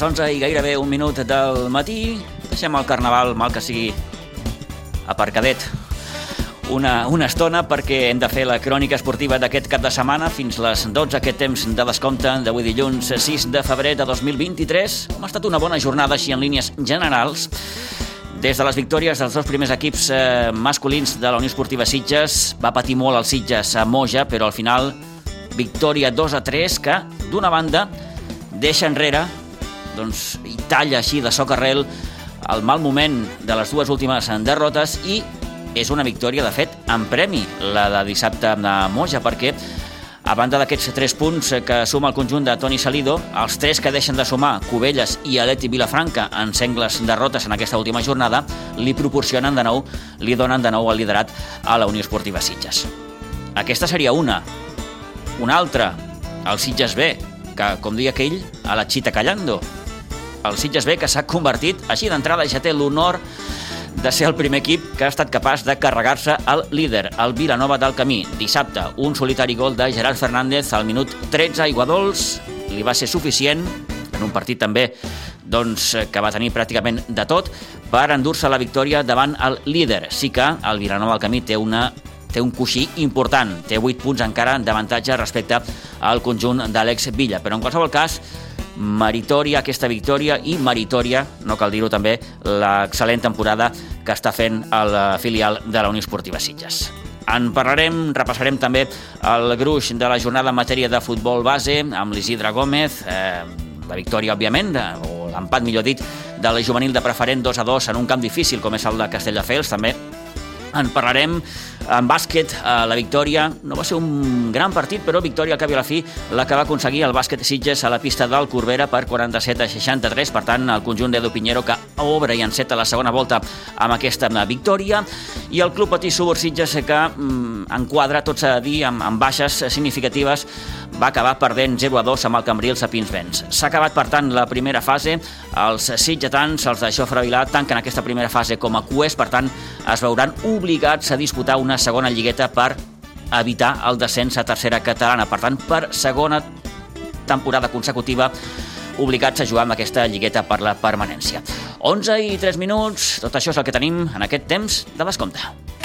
Les 11 i gairebé un minut del matí. Deixem el carnaval, mal que sigui aparcadet, una, una estona perquè hem de fer la crònica esportiva d'aquest cap de setmana fins les 12 aquest temps de descompte d'avui dilluns 6 de febrer de 2023. Ha estat una bona jornada així en línies generals. Des de les victòries dels dos primers equips eh, masculins de la Unió Esportiva Sitges, va patir molt el Sitges a Moja, però al final victòria 2 a 3 que, d'una banda, deixa enrere doncs, i talla així de socarrel el mal moment de les dues últimes derrotes i és una victòria, de fet, en premi, la de dissabte a Moja, perquè a banda d'aquests tres punts que suma el conjunt de Toni Salido, els tres que deixen de sumar Cubelles i Aleti Vilafranca en sengles derrotes en aquesta última jornada li proporcionen de nou, li donen de nou el liderat a la Unió Esportiva Sitges. Aquesta seria una. Una altra, el Sitges B, que, com diia aquell, a la Chita Callando, el Sitges B, que s'ha convertit, així d'entrada ja té l'honor de ser el primer equip que ha estat capaç de carregar-se el líder, el Vilanova del Camí. Dissabte, un solitari gol de Gerard Fernández al minut 13 a Iguadols li va ser suficient, en un partit també doncs, que va tenir pràcticament de tot, per endur-se la victòria davant el líder. Sí que el Vilanova del Camí té una té un coixí important, té 8 punts encara d'avantatge respecte al conjunt d'Àlex Villa, però en qualsevol cas meritòria aquesta victòria i meritòria, no cal dir-ho també, l'excel·lent temporada que està fent el filial de la Unió Esportiva Sitges. En parlarem, repassarem també el gruix de la jornada en matèria de futbol base amb l'Isidre Gómez, eh, la victòria, òbviament, o l'empat, millor dit, de la juvenil de preferent 2 a 2 en un camp difícil com és el de Castelldefels, també en parlarem en bàsquet, eh, la victòria no va ser un gran partit, però victòria al cap i a la fi la que va aconseguir el bàsquet Sitges a la pista del Corbera per 47 a 63. Per tant, el conjunt d'Edu Pinheiro que obre i enceta la segona volta amb aquesta victòria. I el Club Patí Subur Sitges que mm, enquadra, tot s'ha de dir, amb, amb baixes significatives, va acabar perdent 0 a 2 amb el Cambrils a Pinsbens. S'ha acabat, per tant, la primera fase. Els sitgetans, els de Jofre Vilà, tanquen aquesta primera fase com a cues, per tant, es veuran obligats a disputar una segona lligueta per evitar el descens a tercera catalana. Per tant, per segona temporada consecutiva obligats a jugar amb aquesta lligueta per la permanència. 11 i 3 minuts, tot això és el que tenim en aquest temps de l'escompte.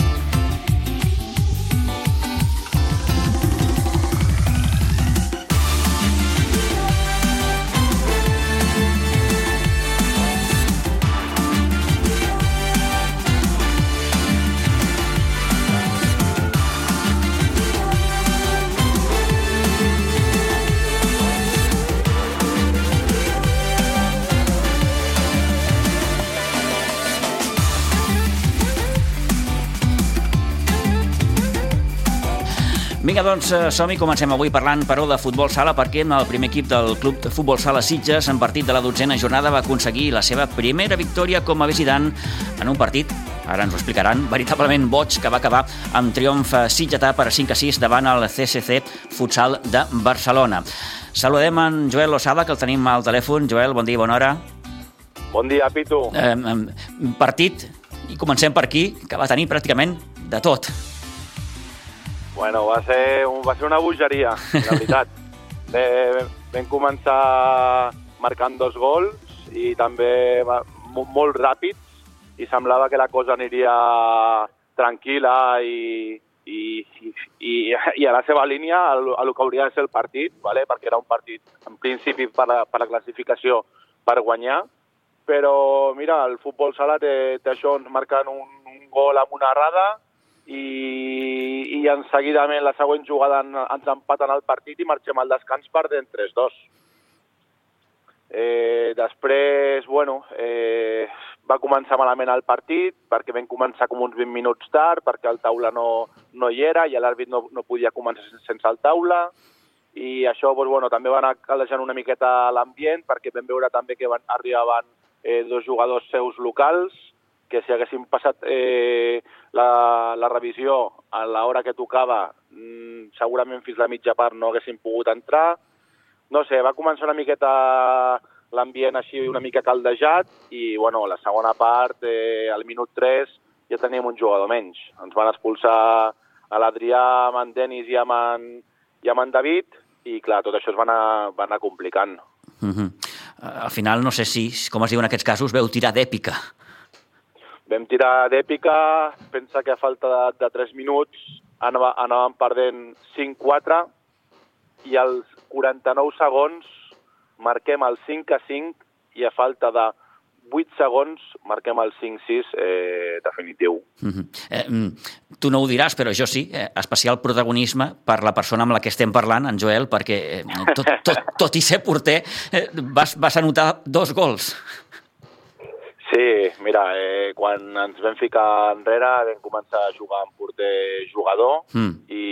Vinga, doncs, eh, som-hi. Comencem avui parlant, però, de futbol sala, perquè el primer equip del Club de Futbol Sala Sitges, en partit de la dotzena jornada, va aconseguir la seva primera victòria com a visitant en un partit ara ens ho explicaran, veritablement boig que va acabar amb triomf sitgetà per 5 a 6 davant el CCC Futsal de Barcelona. Saludem en Joel Losada, que el tenim al telèfon. Joel, bon dia, bona hora. Bon dia, Pitu. Eh, partit, i comencem per aquí, que va tenir pràcticament de tot. Bueno, va ser, va ser una bogeria, la veritat. Vam, vam començar marcant dos gols i també molt ràpids i semblava que la cosa aniria tranquil·la i, i, i, i a la seva línia, a el que hauria de ser el partit, vale? perquè era un partit en principi per la, per la classificació per guanyar, però mira, el futbol sala té, té això, ens marquen un, un gol amb una errada, i, i en seguidament la següent jugada ens empaten el partit i marxem al descans perdent 3-2. Eh, després, bueno, eh, va començar malament el partit perquè vam començar com uns 20 minuts tard, perquè el taula no, no hi era i l'àrbit no, no podia començar sense el taula i això doncs, bueno, també va anar calejant una miqueta l'ambient perquè vam veure també que van, arribaven eh, dos jugadors seus locals que si haguéssim passat eh, la, la revisió a l'hora que tocava, mm, segurament fins la mitja part no haguéssim pogut entrar. No sé, va començar una miqueta l'ambient així una mica caldejat i, bueno, la segona part, eh, al minut 3, ja teníem un jugador menys. Ens van expulsar a l'Adrià, amb en Denis i amb en, i amb en David i, clar, tot això es va anar, va anar complicant. Uh -huh. al final, no sé si, com es diu en aquests casos, veu tirar d'èpica. Vam tirar d'èpica, pensa que a falta de, de 3 minuts anava, anàvem perdent 5-4 i als 49 segons marquem el 5 a 5 i a falta de 8 segons marquem el 5-6 eh, definitiu. Uh -huh. eh, tu no ho diràs, però jo sí, eh, especial protagonisme per la persona amb la que estem parlant, en Joel, perquè eh, tot, tot, tot i ser porter eh, vas, vas anotar dos gols. Sí, mira, eh, quan ens vam ficar enrere vam començar a jugar amb porter jugador mm. i,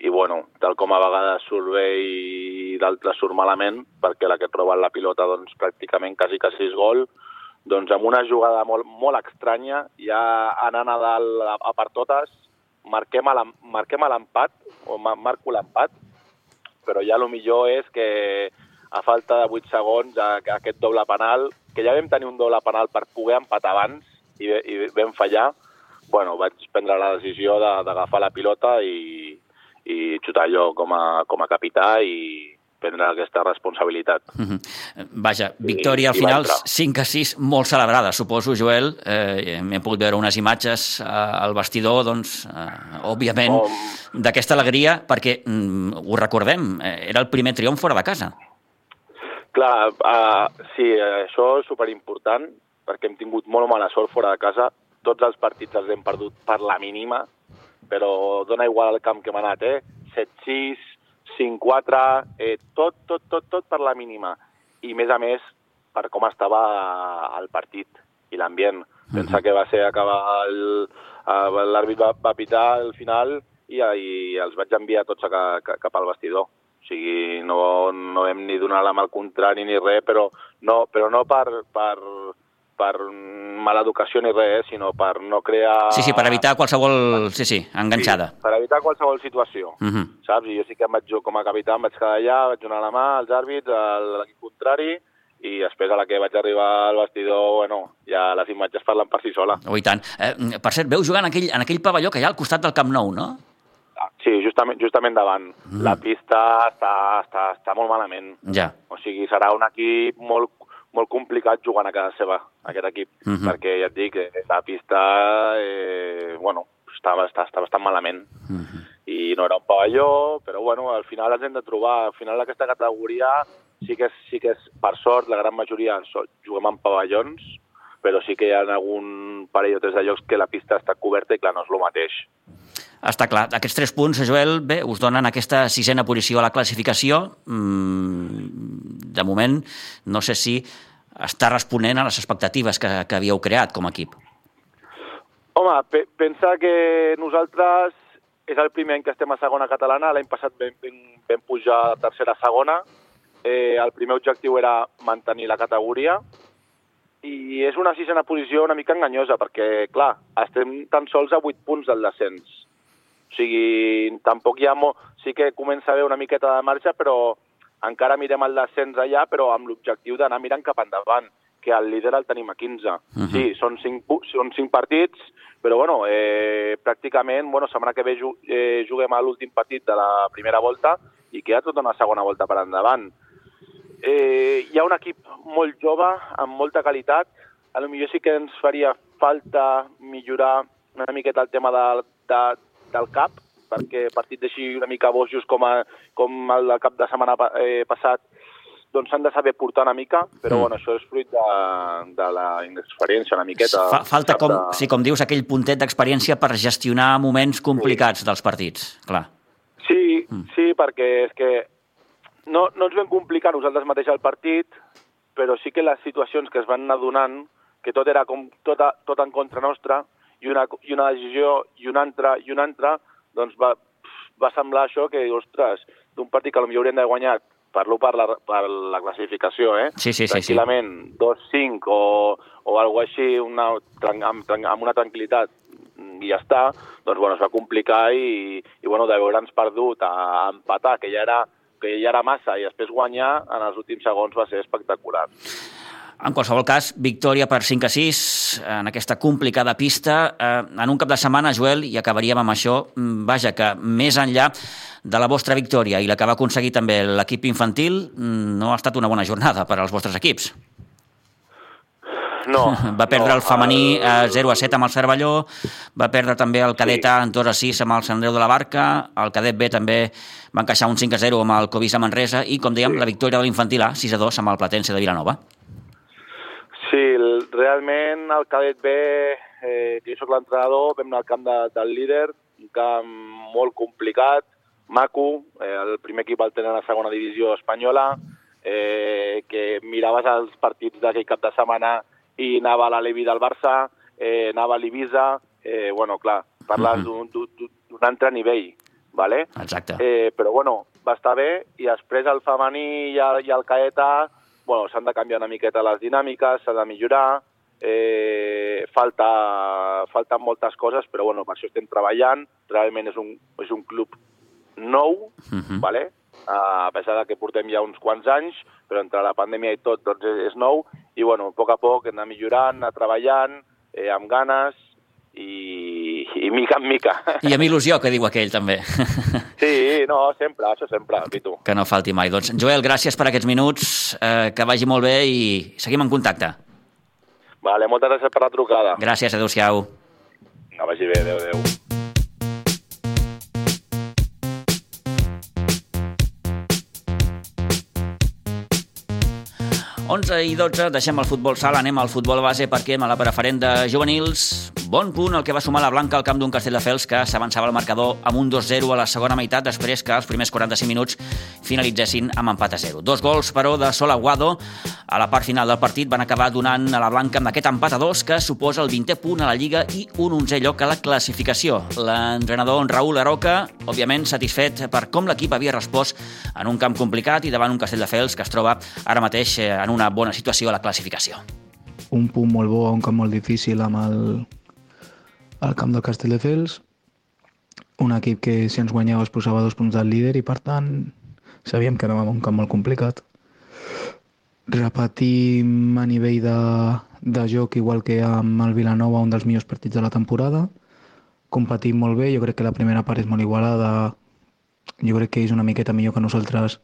i, bueno, tal com a vegades surt bé i d'altres surt malament, perquè la que et roben la pilota, doncs, pràcticament quasi que sis gol, doncs amb una jugada molt, molt estranya, ja anant a dalt a, a per totes, marquem l'empat, o marco l'empat, però ja el millor és que a falta de 8 segons aquest doble penal, que ja vam tenir un doble penal per poder empatar abans i, i vam fallar, bueno, vaig prendre la decisió d'agafar la pilota i, i xutar jo com a, com a capità i prendre aquesta responsabilitat. Mhm. -huh. Vaja, victòria al final 5 a 6, molt celebrada, suposo, Joel. Eh, Hem pogut veure unes imatges eh, al vestidor, doncs, eh, òbviament, oh. d'aquesta alegria, perquè, mm, ho recordem, eh, era el primer triomf fora de casa. Clar, uh, sí, això és superimportant perquè hem tingut molt mala sort fora de casa. Tots els partits els hem perdut per la mínima, però dona igual el camp que hem anat, eh? 7-6, 5-4, eh, tot, tot, tot, tot per la mínima. I, més a més, per com estava el partit i l'ambient. Uh -huh. Pensa que va ser acabar el... L'àrbit va, va pitar al final i, i els vaig enviar tots a, cap al vestidor. Sigui, no, no hem ni donat la mà al contrari ni res, però no, però no per, per, per mala educació ni res, eh, sinó per no crear... Sí, sí, per evitar qualsevol... Sí, sí, enganxada. Sí, per evitar qualsevol situació, uh -huh. saps? I jo sí que em vaig, com a capità em vaig quedar allà, vaig donar la mà als àrbits, a l'equip contrari, i després a la que vaig arribar al vestidor, bueno, ja les imatges parlen per si sola. Oh, i tant. Eh, per cert, veu jugar en aquell, en aquell pavelló que hi ha al costat del Camp Nou, no? Sí, justament, justament davant. Mm. La pista està, està, està molt malament. Ja. O sigui, serà un equip molt, molt complicat jugant a casa seva, aquest equip, mm -hmm. perquè ja et dic, eh, la pista, eh, bueno, està, està, està bastant malament. Mm -hmm. I no era un pavelló, però bueno, al final ens hem de trobar. Al final aquesta categoria sí que és, sí que és per sort, la gran majoria juguem en pavellons, però sí que hi ha algun parell o tres de llocs que la pista està coberta i clar, no és el mateix. Està clar. Aquests tres punts, Joel, bé, us donen aquesta sisena posició a la classificació. Mm, de moment, no sé si està responent a les expectatives que, que havíeu creat com a equip. Home, pe pensa que nosaltres és el primer any que estem a segona catalana. L'any passat vam, vam, vam pujar a tercera segona. Eh, el primer objectiu era mantenir la categoria i és una sisena posició una mica enganyosa perquè, clar, estem tan sols a 8 punts del descens o sigui, tampoc hi ha... Mo... Sí que comença a haver una miqueta de marxa, però encara mirem el descens allà, però amb l'objectiu d'anar mirant cap endavant, que el líder el tenim a 15. Uh -huh. Sí, són 5, són 5 partits, però bueno, eh, pràcticament, bueno, setmana que ve ju eh, juguem a l'últim partit de la primera volta i queda tota una segona volta per endavant. Eh, hi ha un equip molt jove, amb molta qualitat, a lo millor sí que ens faria falta millorar una miqueta el tema de, de, del cap, perquè partits així una mica bojos com, a, com el cap de setmana eh, passat doncs s'han de saber portar una mica, però mm. bueno, això és fruit de, de la inexperiència una miqueta. Fa, falta, com, de... sí, com dius, aquell puntet d'experiència per gestionar moments complicats sí. dels partits, clar. Sí, mm. sí, perquè és que no, no ens vam complicar nosaltres mateix el partit, però sí que les situacions que es van anar donant, que tot era com tot, a, tot en contra nostra, i una, i una decisió i una altra i una altra, doncs va, va semblar això que, ostres, d'un partit que potser haurien de guanyar, parlo per la, per la classificació, eh? Sí, sí, sí. Tranquil·lament, sí. 2-5 o, o alguna així, una, amb, amb una tranquil·litat i ja està, doncs bueno, es va complicar i, i bueno, de veure'ns perdut a, a empatar, que ja era que ja era massa, i després guanyar en els últims segons va ser espectacular. En qualsevol cas, victòria per 5 a 6 en aquesta complicada pista. Eh, en un cap de setmana, Joel, i acabaríem amb això, mm, vaja, que més enllà de la vostra victòria i la que va aconseguir també l'equip infantil, mm, no ha estat una bona jornada per als vostres equips. No. Va perdre no, el femení el... 0 a 7 amb el Cervelló, va perdre també el cadet A en 2 a 6 amb el Sant Andreu de la Barca, el cadet B també va encaixar un 5 a 0 amb el Covisa Manresa i, com dèiem, sí. la victòria de l'infantil A 6 a 2 amb el Platense de Vilanova. Sí, el, realment el cadet B, eh, jo soc l'entrenador, vam anar al camp de, del líder, un camp molt complicat, maco, eh, el primer equip el tenen a la segona divisió espanyola, eh, que miraves els partits d'aquell cap de setmana i anava a l'Alevi del Barça, eh, anava a l'Ibiza, eh, bueno, clar, parles uh -huh. d'un altre nivell, ¿vale? Exacte. Eh, però bueno, va estar bé, i després el femení i el, i el caeta, bueno, s'han de canviar una miqueta les dinàmiques, s'ha de millorar, eh, falta, falten moltes coses, però bueno, per això estem treballant, realment és un, és un club nou, uh -huh. ¿vale? a pesar de que portem ja uns quants anys, però entre la pandèmia i tot doncs és, és nou, i bueno, a poc a poc de millorant, anar treballant, eh, amb ganes, i, i mica en mica. I amb il·lusió, que diu aquell, també. Sí, no, sempre, això sempre, Pitu. Que no falti mai. Doncs, Joel, gràcies per aquests minuts, eh, que vagi molt bé i seguim en contacte. Vale, moltes gràcies per la trucada. Gràcies, adeu-siau. Que vagi bé, adeu, adeu. 11 i 12, deixem el futbol sala, anem al futbol base perquè a la preferent de juvenils, bon punt el que va sumar la Blanca al camp d'un Castelldefels que s'avançava el marcador amb un 2-0 a la segona meitat després que els primers 45 minuts finalitzessin amb empat a 0. Dos gols, però, de Sol Aguado a la part final del partit van acabar donant a la Blanca amb aquest empat a 2 que suposa el 20è punt a la Lliga i un 11è lloc a la classificació. L'entrenador Raül Aroca, òbviament satisfet per com l'equip havia respost en un camp complicat i davant un Castelldefels que es troba ara mateix en una bona situació a la classificació. Un punt molt bo, un camp molt difícil amb el, al camp del Castelldefels, un equip que si ens guanyava es posava dos punts del líder i per tant sabíem que anàvem a un camp molt complicat. Repetim a nivell de, de joc igual que amb el Vilanova un dels millors partits de la temporada. Competim molt bé, jo crec que la primera part és molt igualada, jo crec que és una miqueta millor que nosaltres,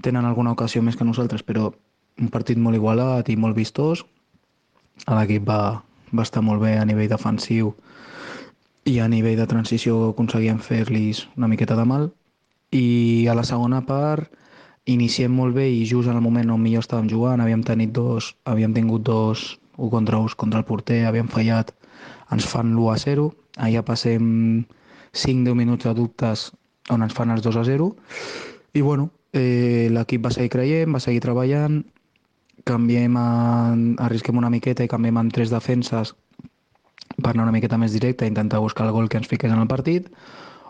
tenen alguna ocasió més que nosaltres, però un partit molt igualat i molt vistós. L'equip va, va estar molt bé a nivell defensiu i a nivell de transició aconseguíem fer-los una miqueta de mal. I a la segona part iniciem molt bé i just en el moment on millor estàvem jugant havíem, tenit dos, havíem tingut dos 1 contra 1 contra el porter, havíem fallat, ens fan l'1 a 0, allà passem 5-10 minuts de dubtes on ens fan els 2 a 0 i bueno, eh, l'equip va seguir creient, va seguir treballant canviem, en, arrisquem una miqueta i canviem en tres defenses per anar una miqueta més directe, intentar buscar el gol que ens fiqués en el partit,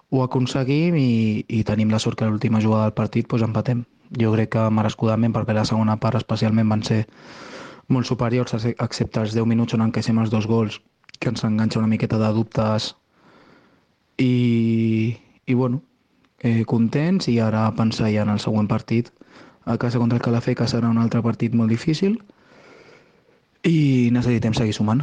ho aconseguim i, i tenim la sort que l'última jugada del partit doncs empatem. Jo crec que merescudament, perquè la segona part especialment van ser molt superiors, excepte els 10 minuts on encaixem els dos gols, que ens enganxa una miqueta de dubtes i, i bueno, eh, contents i ara pensar ja en el següent partit a casa contra el Calafé, que serà un altre partit molt difícil, i necessitem seguir sumant.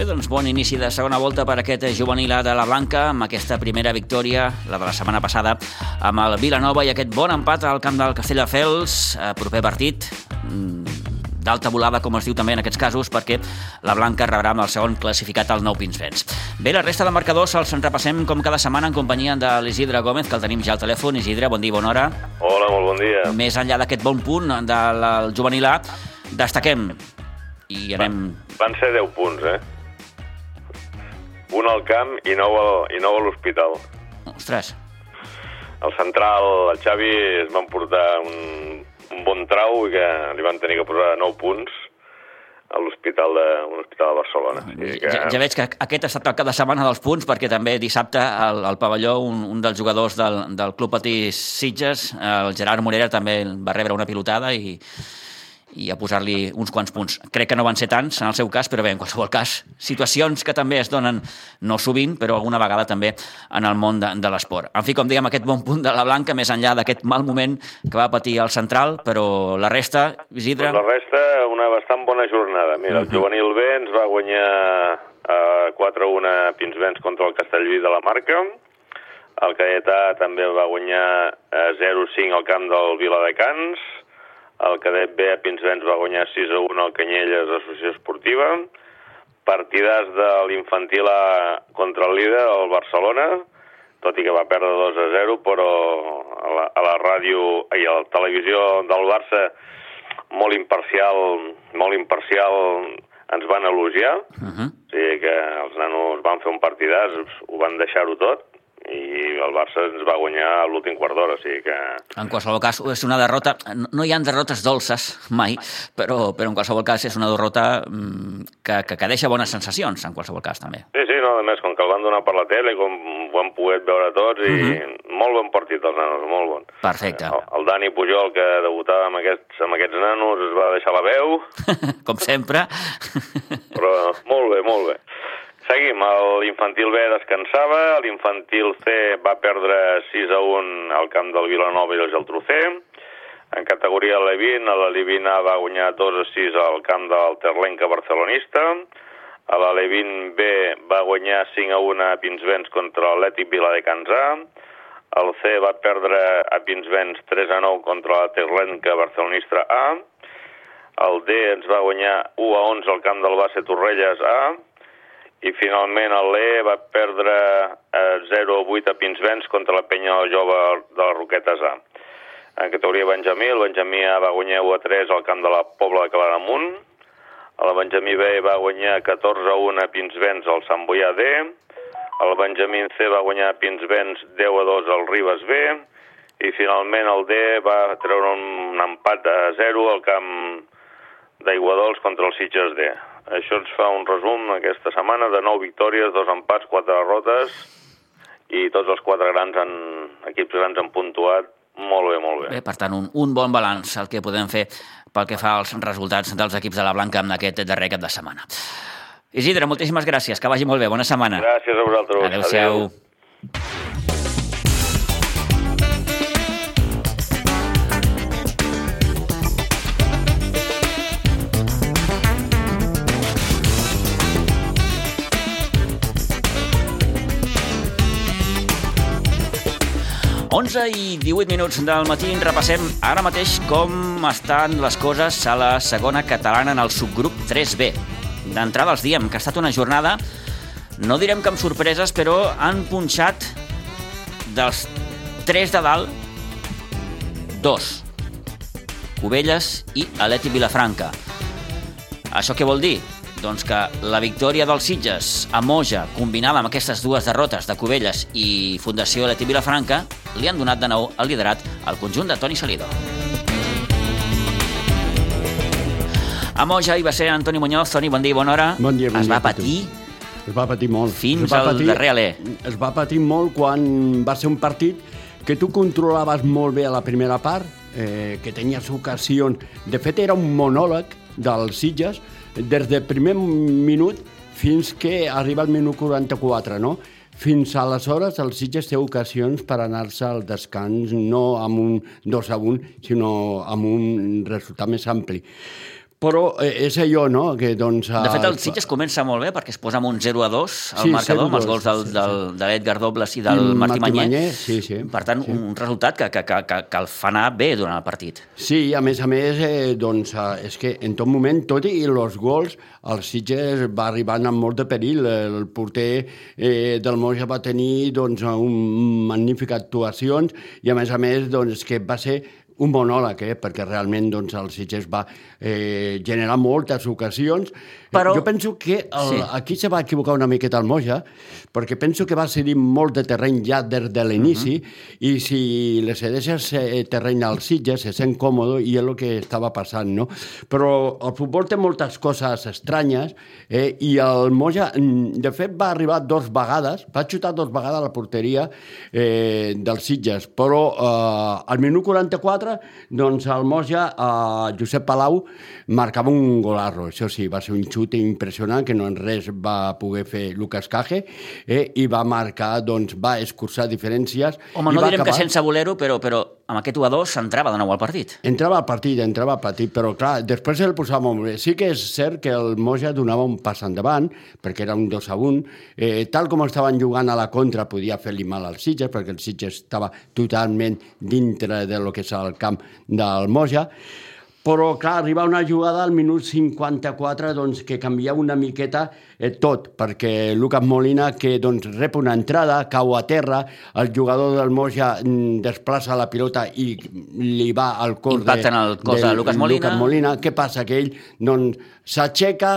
Bé, doncs bon inici de segona volta per aquest juvenil de la Blanca, amb aquesta primera victòria, la de la setmana passada, amb el Vilanova i aquest bon empat al camp del Castelldefels, eh, proper partit, mm, d'alta volada, com es diu també en aquests casos, perquè la Blanca rebrà amb el segon classificat al Nou Pinsbens. Bé, la resta de marcadors els en repassem com cada setmana en companyia de l'Isidre Gómez, que el tenim ja al telèfon. Isidre, bon dia, bona hora. Hola, molt bon dia. Més enllà d'aquest bon punt del juvenil A, destaquem i anem... Van ser 10 punts, eh? Un al camp i nou, al, i nou a l'hospital. Ostres. El central, el Xavi, es van portar un un bon trau i que li van tenir que posar 9 punts a l'hospital de, hospital de Barcelona. que... ja, ja veig que aquest ha estat el cap de setmana dels punts, perquè també dissabte al, al pavelló un, un dels jugadors del, del Club Patí Sitges, el Gerard Morera, també va rebre una pilotada i, i a posar-li uns quants punts. Crec que no van ser tants en el seu cas, però bé, en qualsevol cas, situacions que també es donen no sovint, però alguna vegada també en el món de, de l'esport. En fi, com dèiem, aquest bon punt de la Blanca, més enllà d'aquest mal moment que va patir el central, però la resta, Isidre... Pues la resta, una bastant bona jornada. Mira, uh -huh. el juvenil B ens va guanyar eh, 4-1 a Pinsbens contra el Castellví de la Marca, el Caetà també va guanyar eh, 0-5 al camp del Viladecans, el cadet B a Pinsbens va guanyar 6 a 1 al Canyelles Associació Esportiva. Partidars de l'infantil A contra el líder, el Barcelona, tot i que va perdre 2 a 0, però a la, a la ràdio i a la televisió del Barça molt imparcial, molt imparcial ens van elogiar. Uh -huh. O sigui que els nanos van fer un partidàs, ho van deixar-ho tot, i el Barça ens va guanyar a l'últim quart d'hora, o sigui que... En qualsevol cas, és una derrota... No hi ha derrotes dolces, mai, però, però en qualsevol cas és una derrota mm, que, que, que deixa bones sensacions, en qualsevol cas, també. Sí, sí, no, a més, com que el van donar per la tele, com ho han pogut veure tots, i mhm. -huh. molt bon partit dels nanos, molt bon. Perfecte. El, el Dani Pujol, que debutava amb aquests, amb aquests nanos, es va deixar la veu. com sempre. però molt bé, molt bé. Seguim, l'infantil B descansava, l'infantil C va perdre 6 a 1 al camp del Vilanova i el Geltrú C. En categoria Levin, a la Levina va guanyar 2 a 6 al camp del Terlenca barcelonista. A la Levin B va guanyar 5 a 1 a Pinsbens contra l'Ètic Vila de Cansà. El C va perdre a Pinsbens 3 a 9 contra la Terlenca barcelonista A. El D ens va guanyar 1 a 11 al camp del base Torrelles A i finalment el l'E va perdre eh, 0-8 a Pinsbens contra la penya jove de les Roquetes A. En categoria Benjamí, el Benjamí A va guanyar 1-3 al camp de la Pobla de Claramunt, el Benjamí B va guanyar 14-1 a Pinsbens al Sant Boià D, el Benjamí C va guanyar a Pinsbens 10-2 al Ribes B, i finalment el D va treure un empat a 0 al camp d'Aiguadols contra els Sitges D. Això ens fa un resum aquesta setmana de 9 victòries, dos empats, quatre derrotes i tots els quatre grans han, equips grans han puntuat molt bé, molt bé. bé per tant, un, un bon balanç el que podem fer pel que fa als resultats dels equips de la Blanca en aquest darrer cap de setmana. Isidre, moltíssimes gràcies, que vagi molt bé, bona setmana. Gràcies a vosaltres. Adéu-siau. Adéu. 11 i 18 minuts del matí repassem ara mateix com estan les coses a la segona catalana en el subgrup 3B. D'entrada els diem que ha estat una jornada, no direm que amb sorpreses, però han punxat dels 3 de dalt, dos. Cubelles i Aleti Vilafranca. Això què vol dir? Doncs que la victòria dels Sitges a Moja, combinada amb aquestes dues derrotes de Cubelles i Fundació Leti Vilafranca, li han donat de nou el liderat al conjunt de Toni Salido. A Moja hi va ser Antoni Muñoz. Toni, bon dia i bona hora. Bon dia, bon es dia. va patir es va patir molt. Fins es va al patir, darrer alè. Es va patir molt quan va ser un partit que tu controlaves molt bé a la primera part, eh, que tenies ocasions... De fet, era un monòleg dels Sitges, des del primer minut fins que arriba al minut 44, no? Fins aleshores el Sitges té ocasions per anar-se al descans no amb un 2 a 1, sinó amb un resultat més ampli. Però eh, és allò, no?, que doncs... De fet, el Sitges comença molt bé perquè es posa amb un 0 a 2 al sí, marcador, amb els gols del, sí, sí. del, de l'Edgar Dobles i del I Martí, Martí Manyer. Sí, sí. Per tant, sí. un resultat que, que, que, que, que el fa anar bé durant el partit. Sí, a més a més, eh, doncs, eh, és que en tot moment, tot i els gols, el Sitges va arribant amb molt de perill. El porter eh, del Moja va tenir doncs, un magnífiques actuacions i, a més a més, doncs, que va ser un monòleg, eh? perquè realment doncs, el Sitges va eh, generar moltes ocasions. Però... Jo penso que el, sí. aquí se va equivocar una miqueta el Moja, perquè penso que va cedir molt de terreny ja des de l'inici, uh -huh. i si le cedeixes terreny al Sitges se sent còmode, i és el que estava passant, no? Però el futbol té moltes coses estranyes, eh, i el Moja, mm, de fet, va arribar dos vegades, va xutar dos vegades a la porteria eh, del Sitges, però eh, al minut 44 4, doncs el Moja, eh, Josep Palau, marcava un golarro. Això sí, va ser un xut impressionant que no en res va poder fer Lucas Caje eh, i va marcar, doncs, va escurçar diferències. Home, no direm acabar... que sense voler-ho, però, però amb aquest 1 a 2 s'entrava de nou al partit. Entrava al partit, entrava al partit, però clar, després el posava molt bé. Sí que és cert que el Moja donava un pas endavant, perquè era un 2 a 1. Eh, tal com estaven jugant a la contra, podia fer-li mal al Sitges, perquè el Sitges estava totalment dintre de lo que és el camp del Moja. Però, clar, arriba una jugada al minut 54 doncs, que canvia una miqueta eh, tot, perquè Lucas Molina, que doncs, rep una entrada, cau a terra, el jugador del Moja mm, desplaça la pilota i li va al cos Impacta en el cos de Lucas Molina. Lucas Molina. Què passa? Que ell doncs, s'aixeca,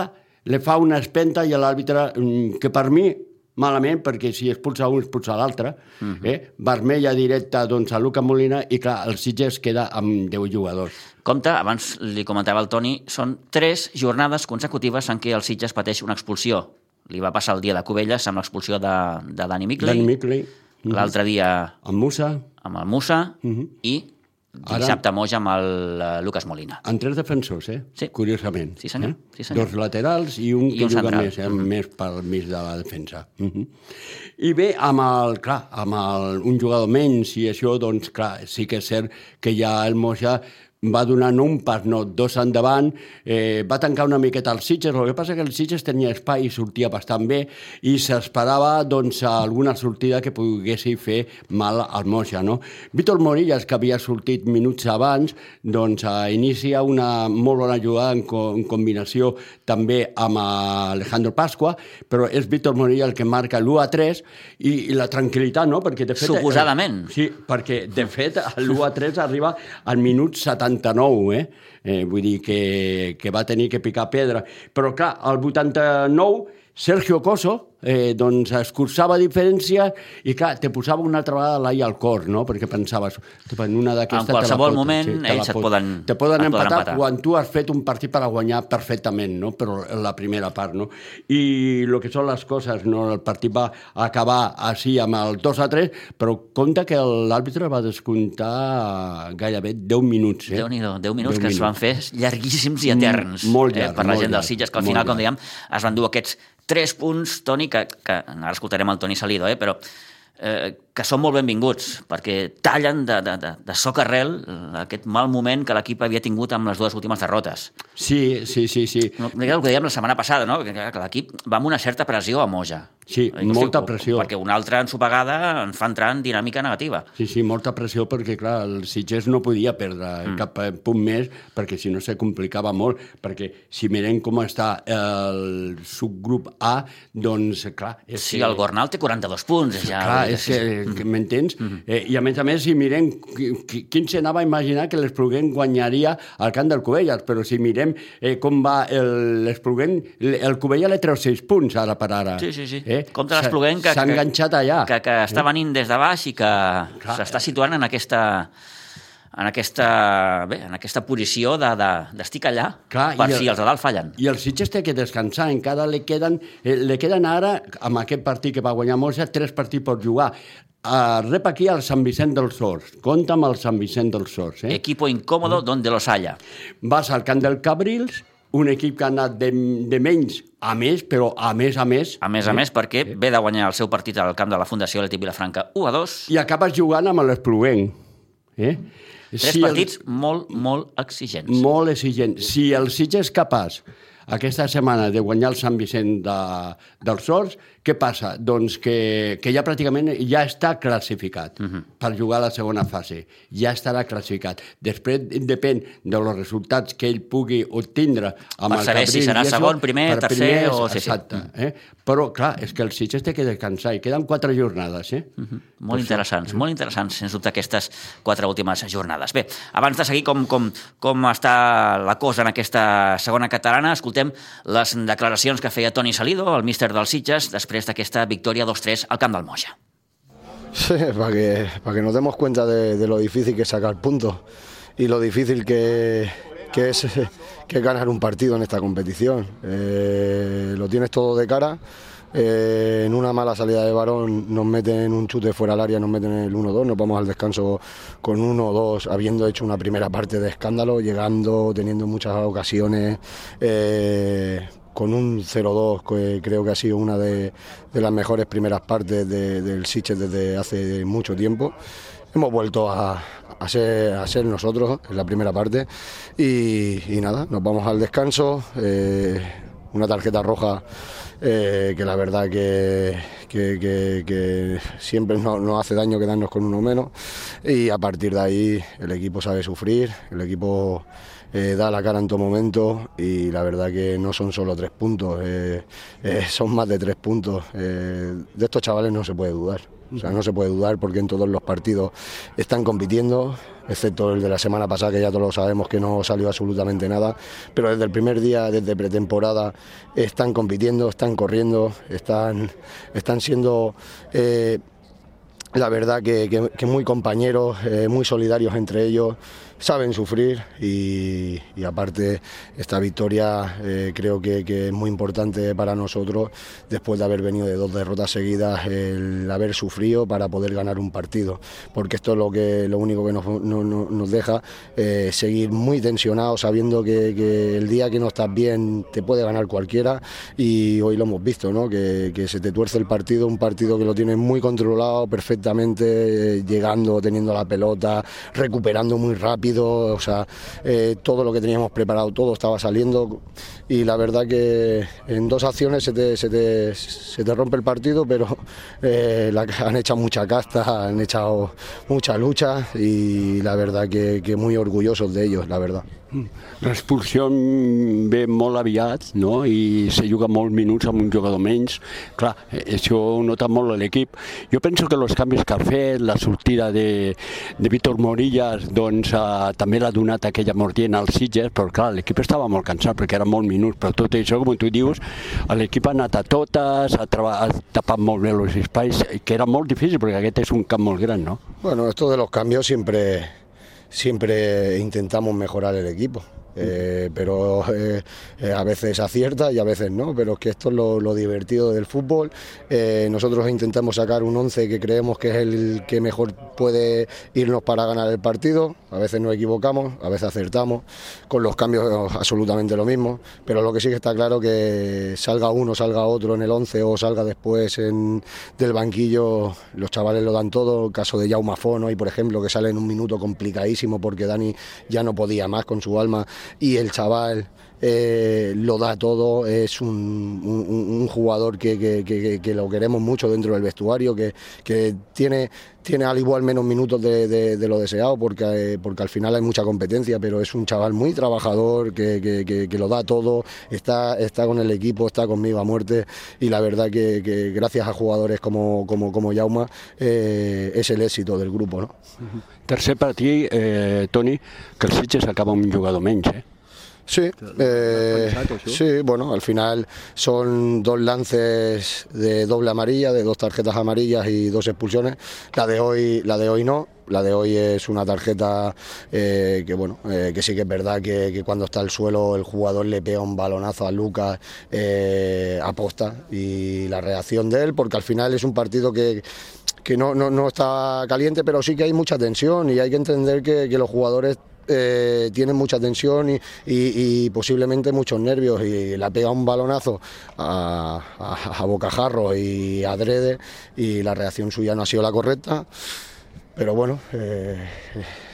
li fa una espenta i l'àrbitre, mm, que per mi malament, perquè si expulsa un, expulsa l'altre, uh Mhm. -huh. eh? vermella directa doncs, a Lucas Molina i clar, el Sitges queda amb 10 jugadors. Compte, abans li comentava el Toni, són tres jornades consecutives en què el Sitges pateix una expulsió. Li va passar el dia de Cubelles amb l'expulsió de, de Dani Mickley, Dani Mickley, l'altre dia amb Musa, amb el Musa Mhm. i Ara- dissabte Moja amb el eh, Lucas Molina. amb tres defensors, eh? Sí. curiosament. Sí, senyor. Eh? Sí, senyor. Dos laterals i un I que un juga central. més, eh? més pel mig de la defensa. Uh -huh. I bé, amb, el, clar, amb el, un jugador menys i això, doncs, clar, sí que és cert que ja el Moja va donar no un pas, no, dos endavant, eh, va tancar una miqueta els Sitges, el que passa que el Sitges tenia espai i sortia bastant bé i s'esperava doncs, alguna sortida que poguessi fer mal al Moja. No? Víctor Morillas, que havia sortit minuts abans, doncs, eh, inicia una molt bona jugada en, co en combinació també amb Alejandro Pasqua, però és Víctor Morillas el que marca l'1 a 3 i, i la tranquil·litat, no? Perquè de fet... Suposadament. Eh, sí, perquè de fet l'1 a 3 arriba al minut 79, eh? eh vull dir que, que va tenir que picar pedra. Però clar, al 89 Sergio Coso eh, doncs escurçava diferència i clar, te posava una altra vegada l'ai al cor, no? Perquè pensaves, en una d'aquestes... En qualsevol pot- moment, la ells et poden- Te poden empatar, empatar. quan tu has fet un partit per a guanyar perfectament, no? Però la primera part, no? I el que són les coses, no? El partit va acabar així amb el 2 a 3, però compte que l'àrbitre va descomptar gairebé 10 minuts, eh? Déu-n'hi-do, 10 minuts 10 que es van fer llarguíssims i eterns. Mm, molt eh, llarg, per la gent dels llarg, Sitges, que al final, com dèiem, es van dur aquests 3 punts, Toni, que, que ara escoltarem el Toni Salido, eh, però eh, que són molt benvinguts, perquè tallen de, de, de, de soc arrel aquest mal moment que l'equip havia tingut amb les dues últimes derrotes. Sí, sí, sí, sí. El que dèiem la setmana passada, no? que, que l'equip va amb una certa pressió a Moja. Sí, molta pressió. Perquè una altra ensopegada en fa entrar en dinàmica negativa. Sí, sí, molta pressió perquè, clar, el Sitges no podia perdre mm. cap eh, punt més perquè si no se complicava molt, perquè si mirem com està el subgrup A, doncs, clar... És Sí, el Gornal té 42 punts. Ja, Clar, és que, que m'entens? Eh, I a més a més, si mirem qui, qui- quin se n'anava a imaginar que l'Espluguent guanyaria al camp del Covelles, però si mirem eh, com va el- l'Espluguent, el, el Covelles li treu 6 punts ara per ara. Sí, sí, sí. Eh? Compte l'Espluguent que, S'ha que- enganxat allà. Que, que està venint des de baix i que s'està situant en aquesta en aquesta, bé, en aquesta posició de- de- d'estic allà Clar, per el- si els de dalt fallen. I el Sitges té que descansar, encara li queden, eh, li queden ara, amb aquest partit que va guanyar Moja, tres partits per jugar. Uh, rep aquí el Sant Vicent dels Horts. Compte amb el Sant Vicent dels Horts. Eh? Equipo incómodo donde los haya. Vas al camp del Cabrils, un equip que ha anat de, de menys a més, però a més a més... A més a més, perquè ve de guanyar el seu partit al camp de la Fundació Leti Vilafranca 1 a 2. I acabes jugant amb l'Espluguent. Eh? Tres Si el- partits molt, molt exigents. Molt exigent. Si el Sitges és capaç aquesta setmana de guanyar el Sant Vicent de, dels Horts, què passa? Doncs que, que ja pràcticament ja està classificat uh Mhm. -huh. per jugar a la segona fase. Ja estarà classificat. Després depèn dels resultats que ell pugui obtindre amb Per el saber si serà això, segon, primer, per tercer o- sí, sí. Exacte. Eh? Però, clar, és que el Sitges té que descansar i queden quatre jornades. Eh? Uh -huh. Molt interessants, molt interessants, sens dubte, aquestes quatre últimes jornades. Bé, abans de seguir com, com, com està la cosa en aquesta segona catalana, escoltem les declaracions que feia Toni Salido, el míster dels Sitges, després d'aquesta victòria 2-3 al camp del para que, para que nos demos cuenta de, lo difícil que es sacar puntos y lo difícil que, que es que ganar un partido en esta competición. Eh, lo tienes todo de cara, eh, en una mala salida de varón nos meten un chute fuera del área, nos meten el 1-2, nos vamos al descanso con 1-2, habiendo hecho una primera parte de escándalo, llegando, teniendo muchas ocasiones. Eh, con un 0-2, que creo que ha sido una de, las mejores primeras partes del Siches desde hace mucho tiempo. Hemos vuelto a, ser, nosotros en la primera parte y, nada, nos vamos al descanso. Eh, una tarjeta roja eh, que la verdad que, siempre nos, hace daño quedarnos con uno menos y a partir de ahí el equipo sabe sufrir, el equipo eh, da la cara en todo momento y la verdad que no son solo tres puntos, eh, son más de tres puntos. de estos chavales no se puede dudar. No se puede dudar porque en todos los partidos están compitiendo, excepto el de la semana pasada, que ya todos lo sabemos que no salió absolutamente nada. Pero desde el primer día, desde pretemporada, están compitiendo, están corriendo, están, están siendo. Eh, la verdad que, muy compañeros, eh, muy solidarios entre ellos saben sufrir y, aparte esta victoria eh, creo que, es muy importante para nosotros después de haber venido de dos derrotas seguidas el haber sufrido para poder ganar un partido. Porque esto es lo que lo único que nos, deja eh, seguir muy tensionados sabiendo que, el día que no estás bien te puede ganar cualquiera. Y hoy lo hemos visto ¿no? que, se te tuerce el partido un partido que lo tienes muy controlado perfectamente eh, llegando teniendo la pelota recuperando muy rápido eh, todo lo que teníamos preparado, todo estaba saliendo y la verdad que en dos acciones se te, se te, se te rompe el partido, pero eh, han echado mucha casta, han echado mucha lucha y la verdad que, que muy orgullosos de ellos, la verdad. L'expulsió ve molt aviat no? i se juga molts minuts amb un jugador menys. Clar, això ho nota molt l'equip. Jo penso que els canvis que ha fet, la sortida de, de Víctor Morillas, doncs eh, també l'ha donat aquella mordient als Sitges, però clar, l'equip estava molt cansat perquè era molt minuts, però tot això, com tu dius, l'equip ha anat a totes, ha, ha tapat molt bé els espais, que era molt difícil perquè aquest és un camp molt gran, no? Bueno, esto de los cambios siempre siempre intentamos mejorar el equipo. Eh, pero eh, eh, a veces acierta y a veces no, pero es que esto es lo, divertido del fútbol. nosotros intentamos sacar un 11 que creemos que es el que mejor puede irnos para ganar el partido, a veces nos equivocamos, a veces acertamos, con los cambios absolutamente lo mismo, pero lo que sí que está claro que salga uno, salga otro en el 11 o salga después en, del banquillo, los chavales lo dan todo, el caso de Jaume Fono y por ejemplo que sale en un minuto complicadísimo porque Dani ya no podía más con su alma y el chaval eh, lo da todo, es un, jugador que, lo queremos mucho dentro del vestuario, que, tiene, tiene al igual menos minutos de, lo deseado, porque, porque al final hay mucha competencia, pero es un chaval muy trabajador, que, lo da todo, está, está con el equipo, está conmigo a muerte, y la verdad que, gracias a jugadores como, como, como Jauma eh, es el éxito del grupo. No? Tercer para ti, eh, Toni, que el Sitges acaba un jugador menys, eh? Sí, eh, sí, bueno, al final son dos lances de doble amarilla, de dos tarjetas amarillas y dos expulsiones. La de hoy, la de hoy no. La de hoy es una tarjeta eh, que bueno, eh, que sí que es verdad que, cuando está al suelo el jugador le pega un balonazo a Lucas aposta y la reacción de él, porque al final es un partido que que no, no, está caliente, pero sí que hay mucha tensión y hay que entender que los jugadores eh, tiene mucha tensión y, posiblemente muchos nervios y le ha pegado un balonazo a, a, bocajarro y adrede y la reacción suya no ha sido la correcta. Pero bueno, eh,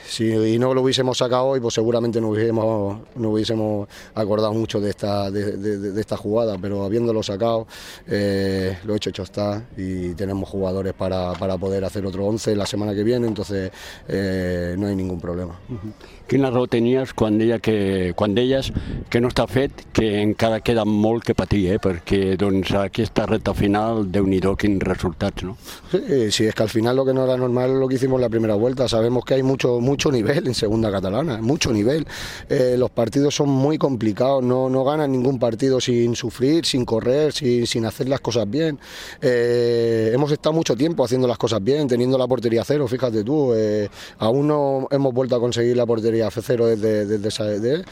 si no lo hubiésemos sacado hoy, pues seguramente no hubiésemos, no hubiésemos acordado mucho de esta, de, esta jugada, pero habiéndolo sacado, eh, lo hecho hecho está y tenemos jugadores para, para, poder hacer otro 11 la semana que viene, entonces eh, no hay ningún problema. Quina raó tenies quan deia que, quan deies que no està fet, que encara queda molt que patir, eh? perquè doncs, aquesta reta final, de nhi quins resultats, ¿no? Sí, sí, es que al final lo que no era normal es lo que hicimos en la primera vuelta. Sabemos que hay mucho, mucho nivel en segunda catalana, mucho nivel. Eh, los partidos son muy complicados, no, no ganan ningún partido sin sufrir, sin correr, sin, sin hacer las cosas bien. Eh, hemos estado mucho tiempo haciendo las cosas bien, teniendo la portería cero, fíjate tú. Eh, aún no hemos vuelto a conseguir la portería cero desde, desde,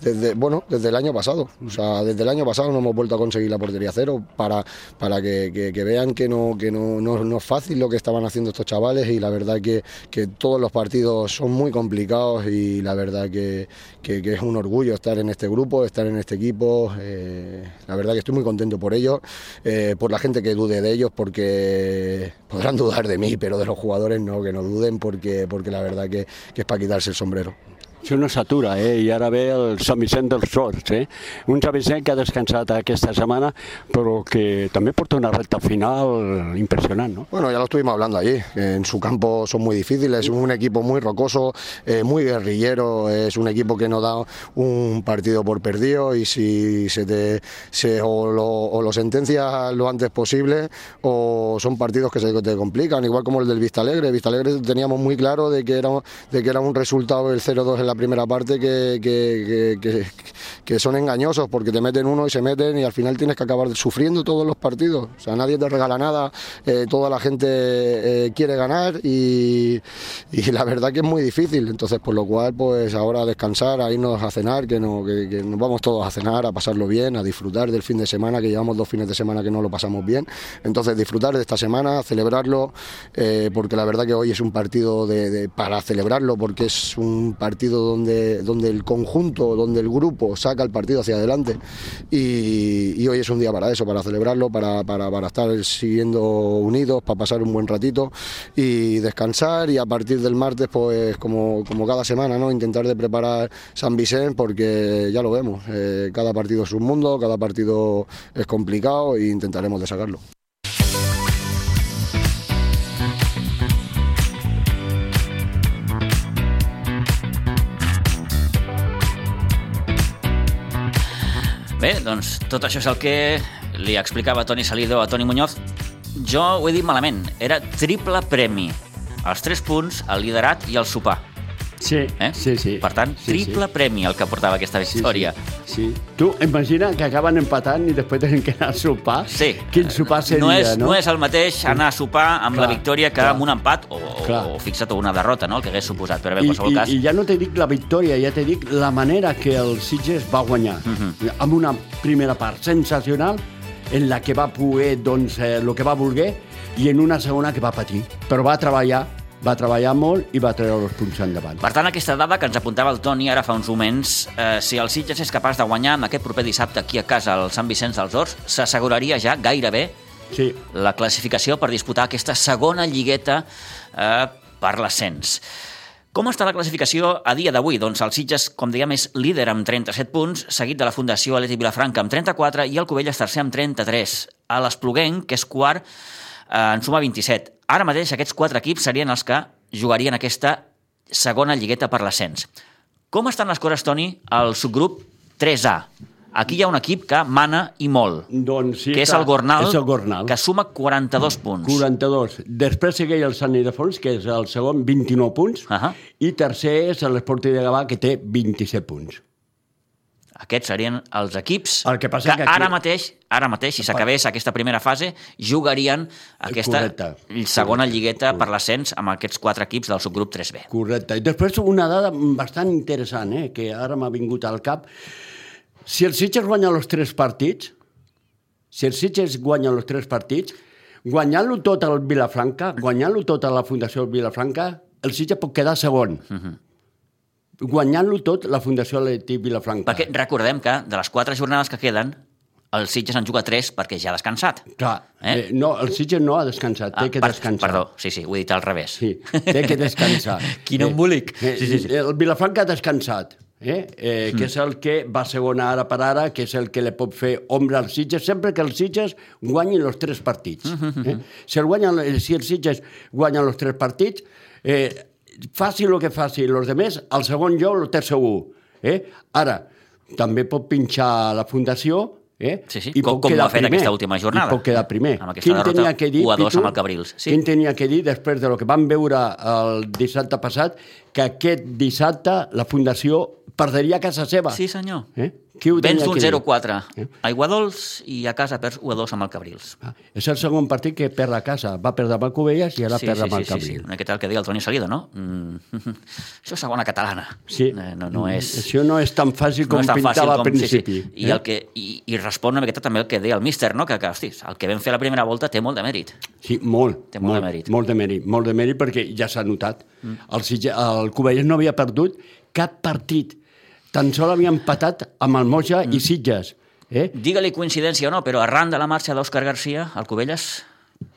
desde, bueno, desde el año pasado. O sea, desde el año pasado no hemos vuelto a conseguir la portería cero para, para que, vean que, no, que no, no- es fácil lo que estaban haciendo estos chavales y la verdad que, que todos los partidos son muy complicados y la verdad que, que- es un orgullo estar en este grupo, estar en este equipo. eh, la verdad que estoy muy contento por ellos, eh, por la gente que dude de ellos, porque podrán dudar de mí, pero de los jugadores no, que no duden, porque, porque la verdad que es para quitarse el sombrero. Això no s'atura, eh? I ara ve el Sant Vicent dels Sorts, eh? Un Sant Vicent que ha descansat aquesta setmana, però que també porta una recta final impressionant, no? Bueno, ya lo estuvimos hablando allí. En su campo son muy difíciles, es un equipo muy rocoso, eh, muy guerrillero, es un equipo que no da un partido por perdido y si se te o, lo, sentencias lo antes posible o son partidos que se te complican, igual como el del Vista Alegre. Vista Alegre teníamos muy claro de que era, de que era un resultado el 0-2 la primera parte que, que, que- son engañosos porque te meten uno y se meten y al final tienes que acabar sufriendo todos los partidos. O sea, nadie te regala nada, eh, toda la gente eh, quiere ganar y, la verdad que es muy difícil. Entonces, por lo cual, pues ahora descansar, a irnos a cenar, que, no, que, nos vamos todos a cenar, a pasarlo bien, a disfrutar del fin de semana, que llevamos dos fines de semana que no lo pasamos bien. Entonces, disfrutar de esta semana, celebrarlo, eh, porque la verdad que hoy es un partido de- para celebrarlo, porque es un partido donde, donde el conjunto, donde el grupo saca el partido hacia adelante. Y, hoy es un día para eso, para celebrarlo, para, para, para estar siguiendo unidos, para pasar un buen ratito y descansar. Y a partir del martes, pues como, como cada semana, ¿no? intentar de preparar San Vicente, porque ya lo vemos, eh, cada partido es un mundo, cada partido es complicado e intentaremos de sacarlo. Bé, doncs tot això és el que li explicava Toni Salido a Toni Muñoz. Jo ho he dit malament, era triple premi. Els tres punts, el liderat i el sopar. Sí, Eh? sí, sí. Per tant, sí, triple premi el que portava aquesta sí. victòria. Sí, sí. Tu imagina que acaben empatant i després tenen que anar a sopar. Sí. Quin sopar seria, no és, no? no és el mateix anar a sopar amb Clar, la victòria que clar. amb un empat o, o, Clar. o fixa't, una derrota, no? el que hagués suposat. Però bé, en I, qualsevol i, cas... I ja no te dic la victòria, ja te dic la manera que el Sitges va guanyar. Mhm. Amb una primera part sensacional, en la que va poder doncs, eh, el que va voler, i en una segona que va patir. Però va treballar, va treballar molt i va treure els punts endavant. Per tant, aquesta dada que ens apuntava el Toni ara fa uns moments, eh, si el Sitges és capaç de guanyar amb aquest proper dissabte aquí a casa al Sant Vicenç dels Horts, s'asseguraria ja gairebé Sí, la classificació per disputar aquesta segona lligueta eh, per l'ascens. Com està la classificació a dia d'avui? Doncs el Sitges, com dèiem, és líder amb 37 punts, seguit de la Fundació Atleti Vilafranca amb 34 i el Covelles tercer amb 33. A l'Espluguenc, que és quart, eh, en suma 27. Ara mateix aquests quatre equips serien els que jugarien aquesta segona lligueta per l'ascens. Com estan les coses, Toni, al subgrup 3A? Aquí hi ha un equip que mana i molt, doncs sí. que és el Gornal, És el Gornal. que suma 42 punts. 42. Després segueix el Sant Ildefons, que és el segon, 29 punts, Ahà. i tercer és l'Esporti de Gavà, que té 27 punts. Aquests serien els equips El que passa que, que aquí- ara mateix, ara mateix, si s'acabés aquesta primera fase, jugarien aquesta Correcte. segona lligueta per l'ascens amb aquests quatre equips del subgrup 3B. Correcte. I després una dada bastant interessant, eh, que ara m'ha vingut al cap. Si el Sitges guanya els tres partits, si el Sitges guanya els tres partits, guanyant-lo tot al Vilafranca, guanyant-lo tot a la Fundació Vilafranca, el Sitges pot quedar segon. Uh -huh. Guanyant-lo tot la Fundació Atlètic Vilafranca. Perquè recordem que de les quatre jornades que queden, el Sitges en juga tres perquè ja ha descansat. Clar, Eh? eh? no, el Sitges no ha descansat, té que per- descansar. Perdó, sí, sí, ho he dit al revés. Sí, té que descansar. Quin embolic. Eh, Sí, sí, sí. El Vilafranca ha descansat, eh? Eh, que és el que va segona ara per ara, que és el que li pot fer ombra als Sitges, sempre que els Sitges guanyin els tres partits. Eh? Si, el guanyen, si els Sitges guanyen els tres partits, eh, faci el que faci els demés, el segon lloc el té segur. Eh? Ara, també pot pinxar la Fundació Eh? Sí, sí, I com- com ho ha fet primer. aquesta última jornada. I pot quedar primer. Amb aquesta Quin derrota tenia que dir, 1 a 2 Pitu? amb el Cabrils, sí. Quin tenia que dir, després de lo que vam veure el dissabte passat, que aquest dissabte la Fundació perderia a casa seva. Sí, senyor. Eh? Qui ho Vens dir? 0-4 Eh? a Iguadols i a casa perds 1-2 amb el Cabrils. Ah, És el segon partit que perd a casa. Va perdre amb el Covelles i ara perd amb el sí, sí, Cabril. una miqueta el que deia el Toni Salido, no? Mm, això és segona catalana. Sí. Eh, No, no és... Això no és tan fàcil com no és tan pintava fàcil al principi. Sí, sí. I, el que, i, I respon una miqueta també el que deia el míster, no? que, que hosti, el que vam fer la primera volta té molt de mèrit. Sí, molt. Té molt de molt, mèrit. Molt de mèrit, molt de mèrit perquè ja s'ha notat. Mm. El, el Covelles no havia perdut cap partit. Tan sol havia empatat amb el Moja mm. i Sitges. Eh? Digue-li coincidència o no, però arran de la marxa d'Òscar Garcia, el Covelles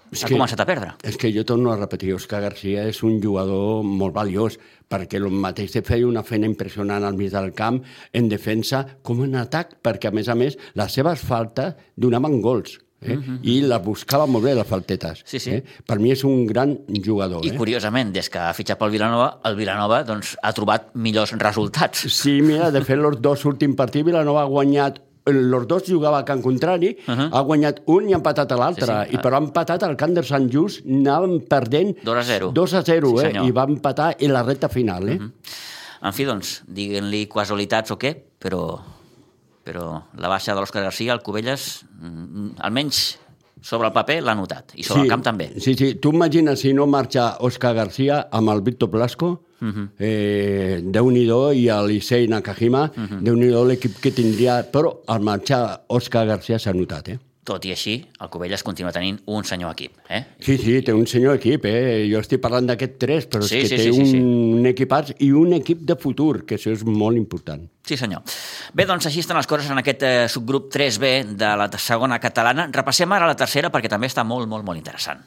És ha que- començat a perdre. És que jo torno a repetir, Òscar Garcia és un jugador molt valiós, perquè el mateix de feia una feina impressionant al mig del camp, en defensa com en atac, perquè a més a més les seves faltes donaven gols. Eh? Mm -hmm. I les buscava molt bé, les faltetes. Sí, sí. Eh? Per mi és un gran jugador. I eh? curiosament, des que ha fitxat pel Vilanova, el Vilanova doncs, ha trobat millors resultats. Sí, mira, de fet, els dos últims partits, Vilanova ha guanyat els dos jugava a camp contrari, uh -huh. ha guanyat un i ha empatat a l'altre, Sí, sí, i però ha empatat al camp de Sant Just, anàvem perdent 2 a 0. 2 a 0, Sí, eh? i va empatar en la recta final. Eh? Uh -huh. En fi, doncs, diguin-li casualitats o què, però, però la baixa de l'Òscar Garcia, el Covelles, mm, almenys sobre el paper l'ha notat, i sobre el camp també. Sí, sí. Tu imagines si no marxa Òscar Garcia amb el Víctor Blasco, uh Mhm. -huh. eh, Déu-n'hi-do, i el Issei Nakajima, uh Mhm. -huh. Déu-n'hi-do l'equip que tindria, però al marxar Òscar Garcia s'ha notat, eh? Tot i així, el Covelles continua tenint un senyor equip. Eh? Sí, sí, té un senyor equip, eh? Jo estic parlant d'aquest tres, però Sí, és que sí, té sí, sí, un, sí. un equipàs i un equip de futur, que això és molt important. Sí, senyor. Bé, doncs així estan les coses en aquest eh, subgrup 3B de la segona catalana. Repassem ara la tercera perquè també està molt, molt, molt interessant.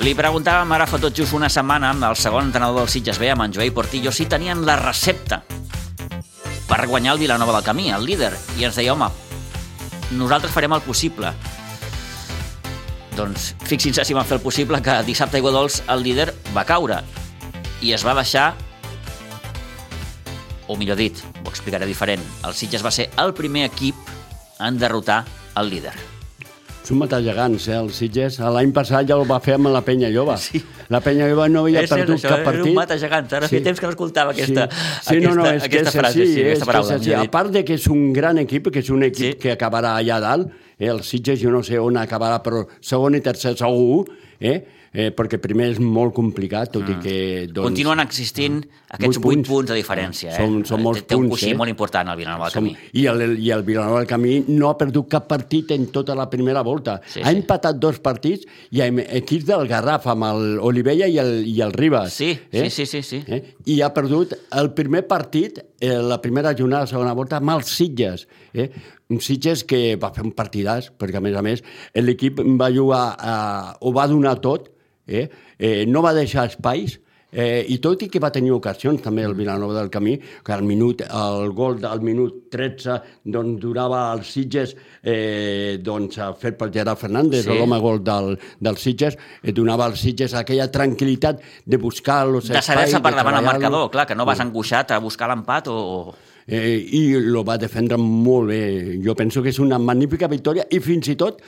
Li preguntàvem ara fa tot just una setmana amb el segon entrenador del Sitges B, amb en Joel Portillo, si tenien la recepta per guanyar el Vilanova del Camí, el líder, i ens deia, home, nosaltres farem el possible. Doncs fixin-se si van fer el possible que dissabte a Iguadols el líder va caure i es va deixar o millor dit, ho explicaré diferent, el Sitges va ser el primer equip en derrotar el líder. Són matallagants, eh, els Sitges. L'any passat ja ho va fer amb la Penya Lloba. Sí. La Penya Lloba no havia És perdut això, cap partit. un mata gegant. Ara feia temps que no escoltava aquesta- sí, no, no, aquesta- és que aquesta és frase, sí, és aquesta que paraula, és A part de que és un gran equip, que és un equip Sí. que acabarà allà dalt, eh, el Sitges jo no sé on acabarà, però segon i tercer segur, eh, eh, perquè primer és molt complicat, tot i que... Doncs, Continuen existint aquests 8 vuit punts. punts de diferència. Eh? Són- són molts Té- Té un punts, coixí eh? molt important al Vilanova del Som, Camí. i, el, I el Vilanova del Camí no ha perdut cap partit en tota la primera volta. Sí, ha sí. empatat dos partits i amb equips del Garraf, amb el Olivella i el, i el Ribas. Sí, sí, sí, sí, sí. Eh? I ha perdut el primer partit, eh, la primera jornada la segona volta, amb els Sitges. Eh? Un Sitges que va fer un partidàs, perquè a més a més l'equip va jugar, eh, ho va donar tot, eh? Eh, no va deixar espais, Eh, I tot i que va tenir ocasions també el Vilanova del Camí, que al minut, el gol del minut 13 doncs, durava els Sitges eh, doncs, fet per Gerard Fernández, Sí. l'home gol del, del Sitges, eh, donava als Sitges aquella tranquil·litat de buscar els De saber-se per davant el marcador, clar, que no vas angoixat a buscar l'empat o... Eh, I lo va defendre molt bé. Jo penso que és una magnífica victòria i fins i tot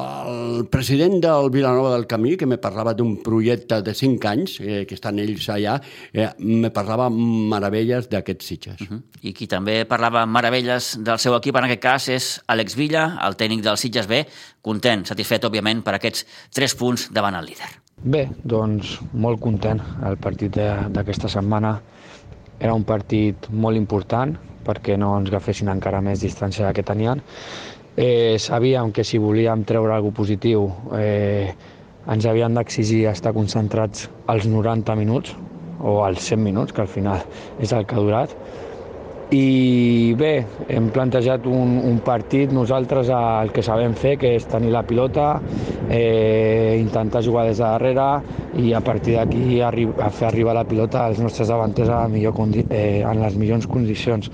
el president del Vilanova del Camí, que me parlava d'un projecte de 5 anys, eh, que estan ells allà, eh, me parlava meravelles d'aquests Sitges. Uh -huh. I qui també parlava meravelles del seu equip, en aquest cas, és Àlex Villa, el tècnic del Sitges B, content, satisfet, òbviament, per aquests 3 punts davant el líder. Bé, doncs molt content. El partit de- d'aquesta setmana era un partit molt important perquè no ens agafessin encara més distància que tenien. Eh, sabíem que si volíem treure alguna positiu eh, ens havien d'exigir estar concentrats als 90 minuts o als 100 minuts, que al final és el que ha durat. I bé, hem plantejat un, un partit, nosaltres el que sabem fer, que és tenir la pilota, eh, intentar jugar des de darrere i a partir d'aquí arri fer arribar la pilota als nostres davanters a la millor eh, en les millors condicions.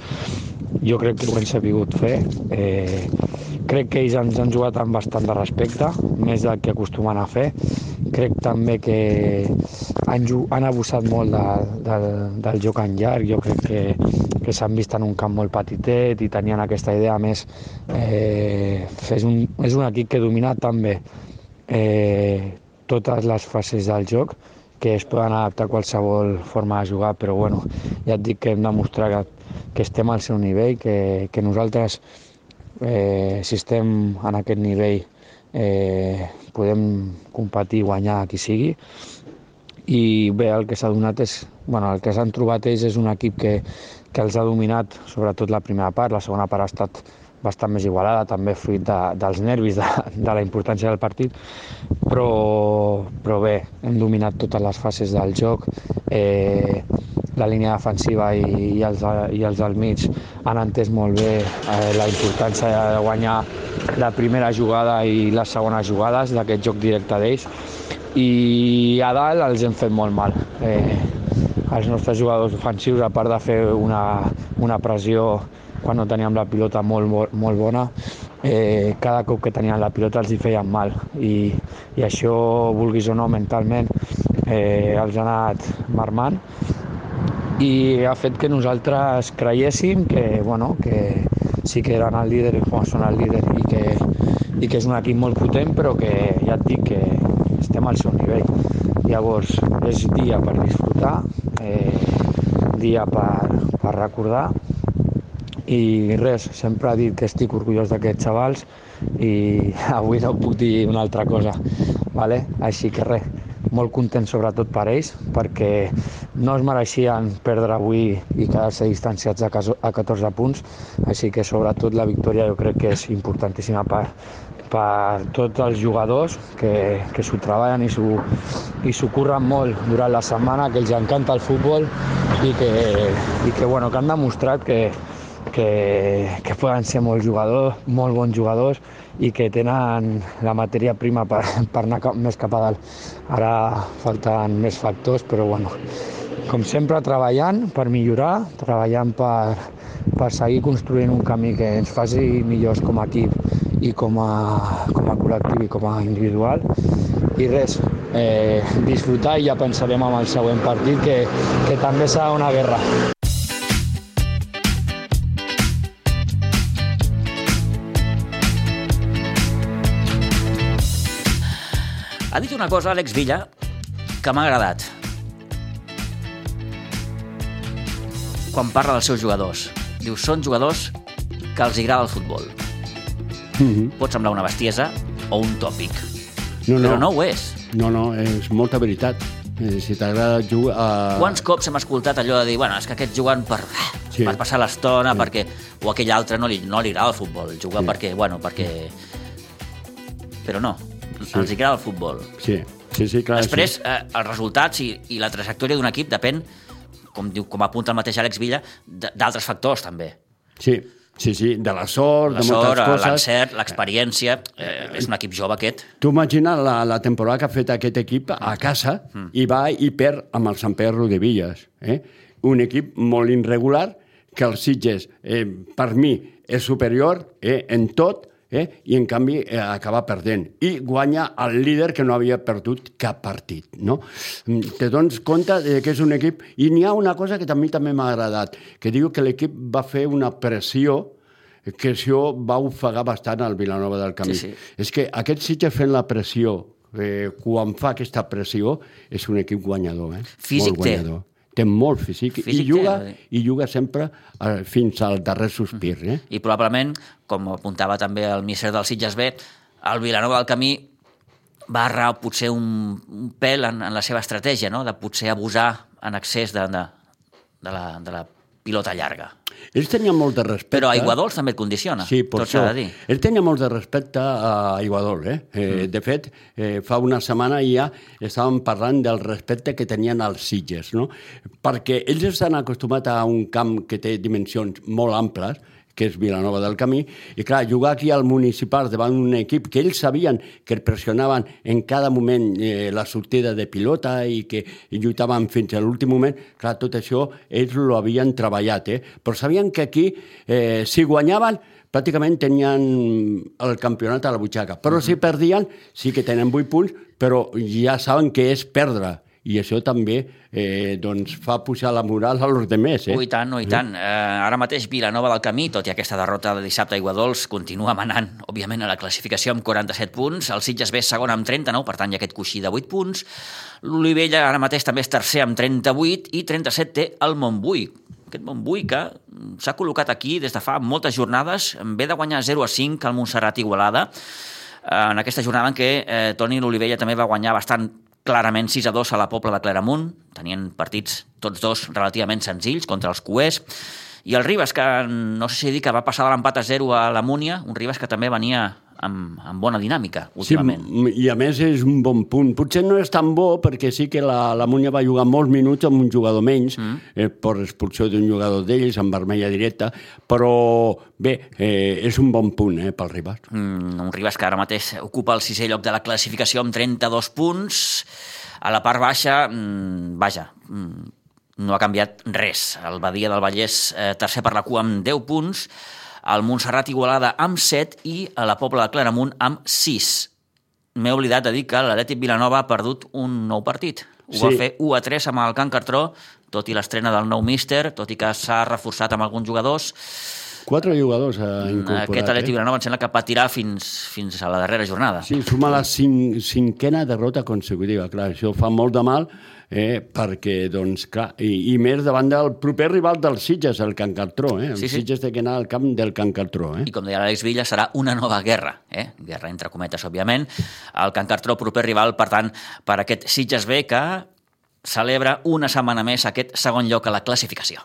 Jo crec que ho hem sabut fer. Eh, crec que ells ens han jugat amb bastant de respecte, més del que acostumen a fer. Crec també que han, han abusat molt de, de, del joc en llarg. Jo crec que, que s'han vist en un camp molt petitet i tenien aquesta idea. A més, eh, és, un, és un equip que domina també eh, totes les fases del joc que es poden adaptar a qualsevol forma de jugar, però bueno, ja et dic que hem de mostrar que, que estem al seu nivell, que, que nosaltres, eh, si estem en aquest nivell, eh, podem competir i guanyar qui sigui, i bé, el que s'ha donat és, bueno, el que s'han trobat ells és un equip que, que els ha dominat, sobretot la primera part, la segona part ha estat bastant més igualada, també fruit de, dels nervis, de, de la importància del partit, però, però bé, hem dominat totes les fases del joc, eh, la línia defensiva i, i, els, i els del mig han entès molt bé eh, la importància de guanyar la primera jugada i les segones jugades d'aquest joc directe d'ells i a dalt els hem fet molt mal. Eh, els nostres jugadors ofensius, a part de fer una, una pressió quan no teníem la pilota molt, molt bona, eh, cada cop que tenien la pilota els hi feien mal i, i això, vulguis o no, mentalment eh, els ha anat marmant i ha fet que nosaltres creiéssim que, bueno, que sí que eren el líder i com són el líder i que, i que és un equip molt potent però que ja et dic que estem al seu nivell. Llavors és dia per disfrutar, eh, dia per, per recordar i res, sempre ha dit que estic orgullós d'aquests xavals i avui no puc dir una altra cosa, vale? així que res, molt content sobretot per ells perquè no es mereixien perdre avui i quedar-se distanciats a 14 punts, així que sobretot la victòria jo crec que és importantíssima per, per tots els jugadors que, que s'ho treballen i s'ho curren molt durant la setmana, que els encanta el futbol i que, i que, bueno, que han demostrat que, que, que poden ser molt jugadors, molt bons jugadors i que tenen la matèria prima per, per anar cap, més cap a dalt. Ara falten més factors, però bueno, com sempre treballant per millorar, treballant per, per seguir construint un camí que ens faci millors com a equip i com a, com a col·lectiu i com a individual. I res, eh, disfrutar i ja pensarem en el següent partit que, que també serà una guerra. Ha dit una cosa, Àlex Villa, que m'ha agradat. Quan parla dels seus jugadors. Diu, són jugadors que els agrada el futbol. Mm -hmm. Pot semblar una bestiesa o un tòpic. No, no. Però no ho és. No, no, és molta veritat. Eh, si t'agrada jugar... Uh... Quants cops hem escoltat allò de dir, bueno, és que aquest juguen per, sí. per passar l'estona, sí. perquè... O aquell altre no li, no li agrada el futbol, juga sí. perquè, bueno, perquè... Però no, sí. els agrada el futbol. Sí, sí, sí clar. Després, sí. eh, els resultats i, i la trajectòria d'un equip depèn, com, diu, com apunta el mateix Àlex Villa, d'altres factors, també. Sí, Sí, sí, de la sort, la de moltes sort, coses. l'encert, l'experiència... Eh, és un equip jove, aquest. Tu imagina la, la temporada que ha fet aquest equip a casa mm. i va i perd amb el Sant Pedro de Villas. Eh? Un equip molt irregular que els Sitges, eh, per mi, és superior eh, en tot, eh? i en canvi eh, acaba perdent. I guanya el líder que no havia perdut cap partit. No? Mm, te dones compte de que és un equip... I n'hi ha una cosa que també també m'ha agradat, que diu que l'equip va fer una pressió que això va ofegar bastant al Vilanova del Camí. Sí, sí. És que aquest Sitges fent la pressió, eh, quan fa aquesta pressió, és un equip guanyador. Eh? Físic Molt guanyador. té té molt físic, físic i, juga, té, i juga sempre eh, fins al darrer sospir. Eh? I probablement, com apuntava també el míster del Sitges B, el Vilanova del Camí va errar potser un, un pèl en, en la seva estratègia, no? de potser abusar en excés de, de, de, la, de la pilota llarga. Ells tenien molt de respecte. Però Aiguadols també et condiciona, sí, per tot s'ha de dir. Ell tenia molt de respecte a Aiguadol. Eh? Eh, mm. De fet, eh, fa una setmana ja estàvem parlant del respecte que tenien als Sitges, no? perquè ells estan acostumats a un camp que té dimensions molt amples, que és Vilanova del Camí, i clar, jugar aquí al municipal davant un equip que ells sabien que pressionaven en cada moment eh, la sortida de pilota i que lluitaven fins a l'últim moment, clar, tot això ells ho havien treballat, eh? però sabien que aquí, eh, si guanyaven, pràcticament tenien el campionat a la butxaca. Però si perdien, sí que tenen 8 punts, però ja saben que és perdre i això també eh, doncs fa pujar la moral a los demés. Eh? Ui, tant, ui, tant. Eh, ara mateix Vilanova del Camí, tot i aquesta derrota de dissabte a Iguadols, continua manant, òbviament, a la classificació amb 47 punts. El Sitges és segon amb 39, per tant, hi ha aquest coixí de 8 punts. L'Olivella ara mateix també és tercer amb 38 i 37 té el Montbui. Aquest Montbui que s'ha col·locat aquí des de fa moltes jornades, ve de guanyar 0 a 5 al Montserrat Igualada, en aquesta jornada en què eh, Toni l'Olivella també va guanyar bastant clarament 6 a 2 a la Pobla de Claramunt, tenien partits tots dos relativament senzills contra els Cuers, i el Ribas, que no sé si dir que va passar de l'empat a 0 a la Múnia, un Ribas que també venia amb, amb bona dinàmica últimament. Sí, i a més és un bon punt. Potser no és tan bo perquè sí que la, la Múnia va jugar molts minuts amb un jugador menys, mm. eh, per expulsió d'un jugador d'ells, amb vermella directa, però bé, eh, és un bon punt eh, pel Ribas. Mm, un Ribas que ara mateix ocupa el sisè lloc de la classificació amb 32 punts. A la part baixa, mm, vaja, mm, no ha canviat res. El Badia del Vallès, eh, tercer per la cua amb 10 punts, el Montserrat Igualada amb 7 i a la Pobla de Claramunt amb 6. M'he oblidat de dir que l'Atlètic Vilanova ha perdut un nou partit. Ho sí. va fer 1 a 3 amb el Can Cartró, tot i l'estrena del nou míster, tot i que s'ha reforçat amb alguns jugadors. Quatre jugadors ha incorporat. Aquest Atlètic eh? Vilanova em sembla que patirà fins, fins a la darrera jornada. Sí, suma la cinquena derrota consecutiva. Clar, això fa molt de mal, eh, perquè, doncs, clar, i, i més davant del proper rival del Sitges, el Can Cartró, eh? El Sí, sí. Sitges té que anar al camp del Can Cartró, eh? I com deia l'Àlex Villa, serà una nova guerra, eh? guerra entre cometes, òbviament. El Can Cartró, proper rival, per tant, per aquest Sitges B, que celebra una setmana més aquest segon lloc a la classificació.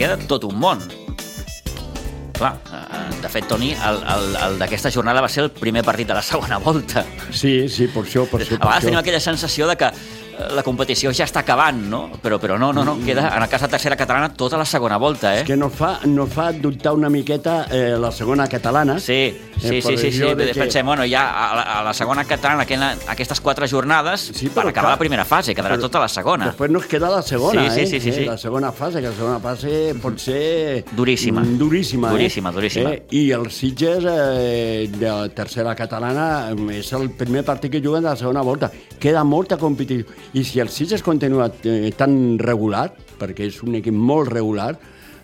Queda tot un món. Clar, eh, de fet, Toni, el, el, el d'aquesta jornada va ser el primer partit de la segona volta. Sí, sí, per això, per això. A Per vegades tenim això. aquella sensació de que la competició ja està acabant, no? Però, però no, no, no, queda en el cas de tercera catalana tota la segona volta, eh? És que no fa, no fa dubtar una miqueta eh, la segona catalana. Sí, sí, Eh, sí, sí, sí. de que- pensem, bueno, ja a la, a la segona catalana, aquella, aquestes quatre jornades, Sí, per acabar clar. la primera fase, quedarà Però tota la segona. Després nos queda la segona, Sí, sí, eh? sí, sí, Eh, sí. La segona fase, que la segona fase pot ser... Duríssima. mm, Duríssima, Duríssima, eh? duríssima. Eh? I el Sitges eh, de tercera catalana eh, és el primer partit que juguen de la segona volta. Queda molta competició. I si el Sitges continua eh, tan regular, perquè és un equip molt regular,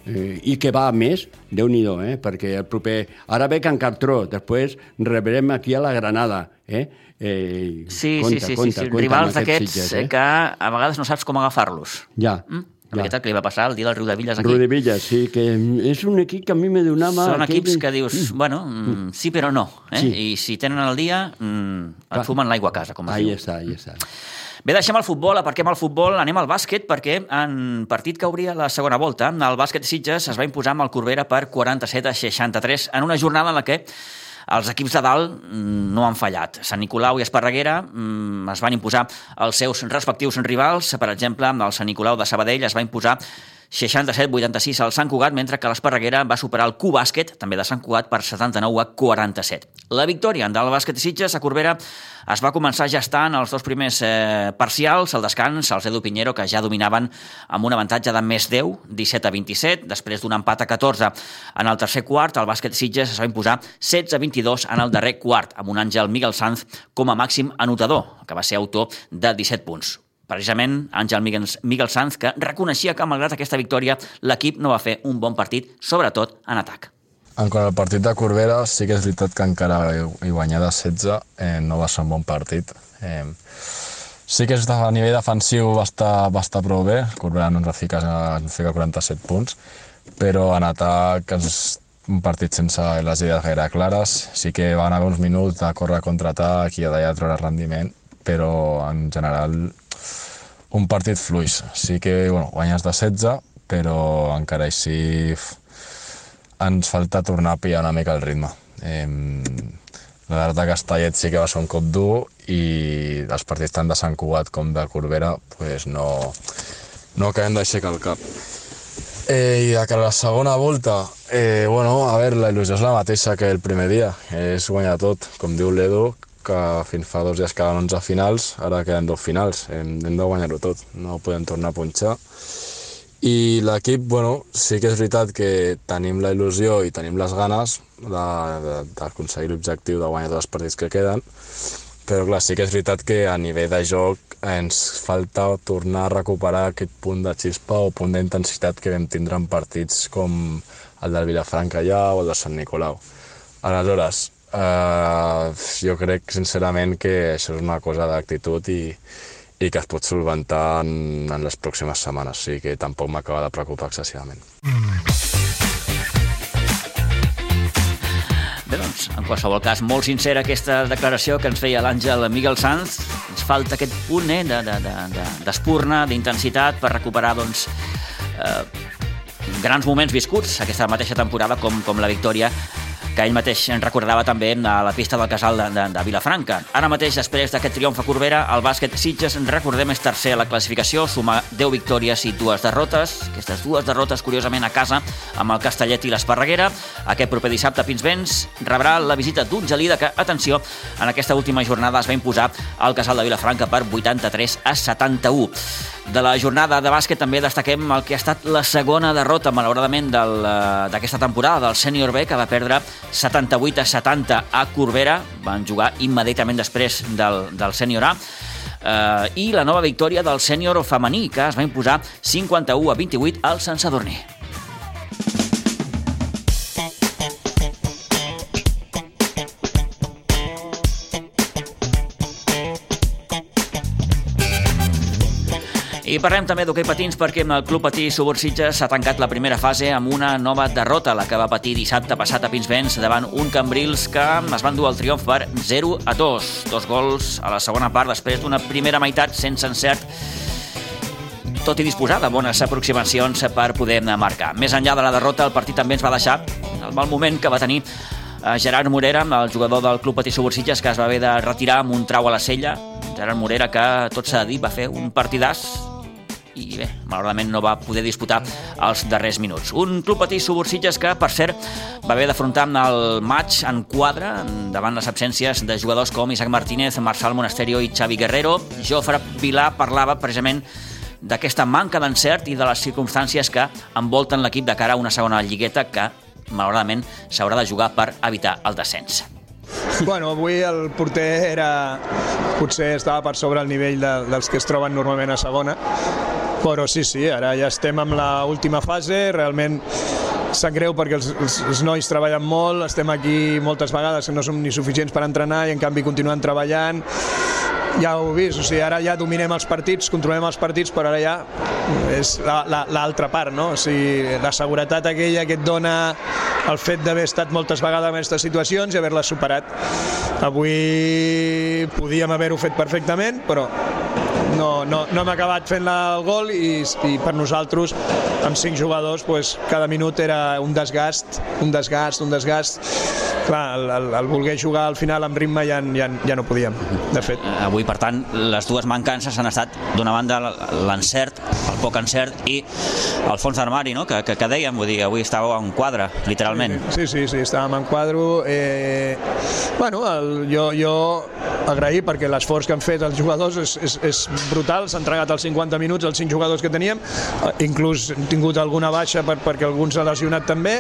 eh, i que va a més, déu nhi eh? perquè el proper... Ara ve Can Cartró, després rebrem aquí a la Granada, eh? Eh, Sí, compte, sí, sí, compte, sí, sí. compte Rivals d'aquests Sitges, eh? que a vegades no saps com agafar-los. Ja. Mm? Ja. veritat que li va passar el dia del Riu de Villes aquí. Rudi Villa, sí, que és un equip que a mi me donava... Són aquell- equips que dius, bueno, mm, sí però no. Eh? Sí. I si tenen el dia, mm, et fumen l'aigua a casa, com es Ahí diu. està, ahí està. Bé, deixem el futbol, aparquem el futbol, anem al bàsquet, perquè en partit que obria la segona volta, el bàsquet Sitges es va imposar amb el Corbera per 47 a 63, en una jornada en la que els equips de dalt mm, no han fallat. Sant Nicolau i Esparreguera mm, es van imposar els seus respectius rivals. Per exemple, el Sant Nicolau de Sabadell es va imposar 67-86 al Sant Cugat, mentre que l'Esparreguera va superar el Q-Bàsquet, també de Sant Cugat, per 79 a 47. La victòria del bàsquet Sitges a Corbera es va començar gestant els dos primers eh, parcials, al descans, els Edu Pinheiro, que ja dominaven amb un avantatge de més 10, 17 a 27, després d'un empat a 14 en el tercer quart, el bàsquet Sitges es va imposar 16 a 22 en el darrer quart, amb un Àngel Miguel Sanz com a màxim anotador, que va ser autor de 17 punts. Precisament Àngel Miguel, Miguel Sanz, que reconeixia que, malgrat aquesta victòria, l'equip no va fer un bon partit, sobretot en atac. En quant al partit de Corbera, sí que és veritat que encara hi guanyar de 16 eh, no va ser un bon partit. Eh, sí que a nivell defensiu va estar, va estar prou bé, Corbera no ens va ficar, ens fica 47 punts, però en atac és un partit sense les idees gaire clares. Sí que van haver uns minuts de córrer contraatac i d'allà treure rendiment, però en general un partit fluix. Sí que bueno, guanyes de 16, però encara així ens falta tornar a pillar una mica el ritme. Eh, la de Castellet sí que va ser un cop dur i els partits tant de Sant Cugat com de Corbera pues no, no acabem d'aixecar el cap. Eh, I de cara la segona volta, Eh, bueno, a veure, la il·lusió és la mateixa que el primer dia, és guanyar tot. Com diu l'Edu, que fins fa dos dies quedaven 11 finals, ara queden dos finals, hem, hem de guanyar-ho tot, no podem tornar a punxar. I l'equip, bueno, sí que és veritat que tenim la il·lusió i tenim les ganes d'aconseguir l'objectiu de guanyar tots els partits que queden, però clar, sí que és veritat que a nivell de joc ens falta tornar a recuperar aquest punt de xispa o punt d'intensitat que vam tindre en partits com el del Vilafranca ja o el de Sant Nicolau. Aleshores, eh, jo crec sincerament que això és una cosa d'actitud i, i que es pot solventar en, en les pròximes setmanes, sigui que tampoc m'acaba de preocupar excessivament. Bé, doncs, en qualsevol cas, molt sincera aquesta declaració que ens feia l'Àngel Miguel Sanz. Ens falta aquest punt eh, d'espurna, de, de, de, d'intensitat per recuperar doncs, eh, grans moments viscuts aquesta mateixa temporada com, com la victòria que ell mateix en recordava també a la pista del casal de, de, de Vilafranca. Ara mateix, després d'aquest triomf a Corbera, el bàsquet Sitges, recordem, és tercer a la classificació, suma 10 victòries i dues derrotes. Aquestes dues derrotes, curiosament, a casa amb el Castellet i l'Esparreguera. Aquest proper dissabte Pinsbens rebrà la visita d'un Gelida que, atenció, en aquesta última jornada es va imposar al casal de Vilafranca per 83 a 71. De la jornada de bàsquet també destaquem el que ha estat la segona derrota, malauradament, eh, d'aquesta temporada del sènior B, que va perdre 78 a 70 a Corbera. Van jugar immediatament després del, del sènior A. Uh, I la nova victòria del sènior femení, que es va imposar 51 a 28 al Sant Sadurní. I parlem també d'hoquei patins perquè el Club Patí Subursitges s'ha tancat la primera fase amb una nova derrota, la que va patir dissabte passat a Pinsbens davant un Cambrils que es van dur el triomf per 0 a 2. Dos gols a la segona part després d'una primera meitat sense encert tot i disposar de bones aproximacions per poder marcar. Més enllà de la derrota, el partit també ens va deixar el mal moment que va tenir eh, Gerard Morera, el jugador del Club Patí Subursitges, que es va haver de retirar amb un trau a la cella. Gerard Morera, que tot s'ha de dir, va fer un partidàs i bé, malauradament no va poder disputar els darrers minuts. Un club patí Subursitges que, per cert, va haver d'afrontar el maig en quadre davant les absències de jugadors com Isaac Martínez, Marçal Monasterio i Xavi Guerrero. Jofre Pilar parlava precisament d'aquesta manca d'encert i de les circumstàncies que envolten l'equip de cara a una segona lligueta que, malauradament, s'haurà de jugar per evitar el descens. Bueno, avui el porter era... potser estava per sobre el nivell de, dels que es troben normalment a segona, però sí, sí, ara ja estem amb la última fase, realment sap greu perquè els, els, els nois treballen molt, estem aquí moltes vegades que no som ni suficients per entrenar i en canvi continuen treballant ja ho heu vist, o sigui, ara ja dominem els partits, controlem els partits, però ara ja és l'altra part, no? O sigui, la seguretat aquella que et dona el fet d'haver estat moltes vegades en aquestes situacions i haver-les superat. Avui podíem haver-ho fet perfectament, però no, no, no hem acabat fent el gol i, i per nosaltres, amb cinc jugadors, pues, cada minut era un desgast, un desgast, un desgast. Clar, el, el, el voler jugar al final amb ritme ja, ja, ja no podíem, de fet. Avui, per tant, les dues mancances han estat, d'una banda, l'encert, poc encert, i el fons d'armari, no? que, que, que dèiem, vull dir, avui estàveu en quadre, literalment. Sí, sí, sí, estàvem en quadre. Eh, bueno, el, jo, jo agrair perquè l'esforç que han fet els jugadors és, és, és brutal, s'han entregat els 50 minuts els 5 jugadors que teníem, eh, inclús hem tingut alguna baixa per, perquè algun s'ha lesionat també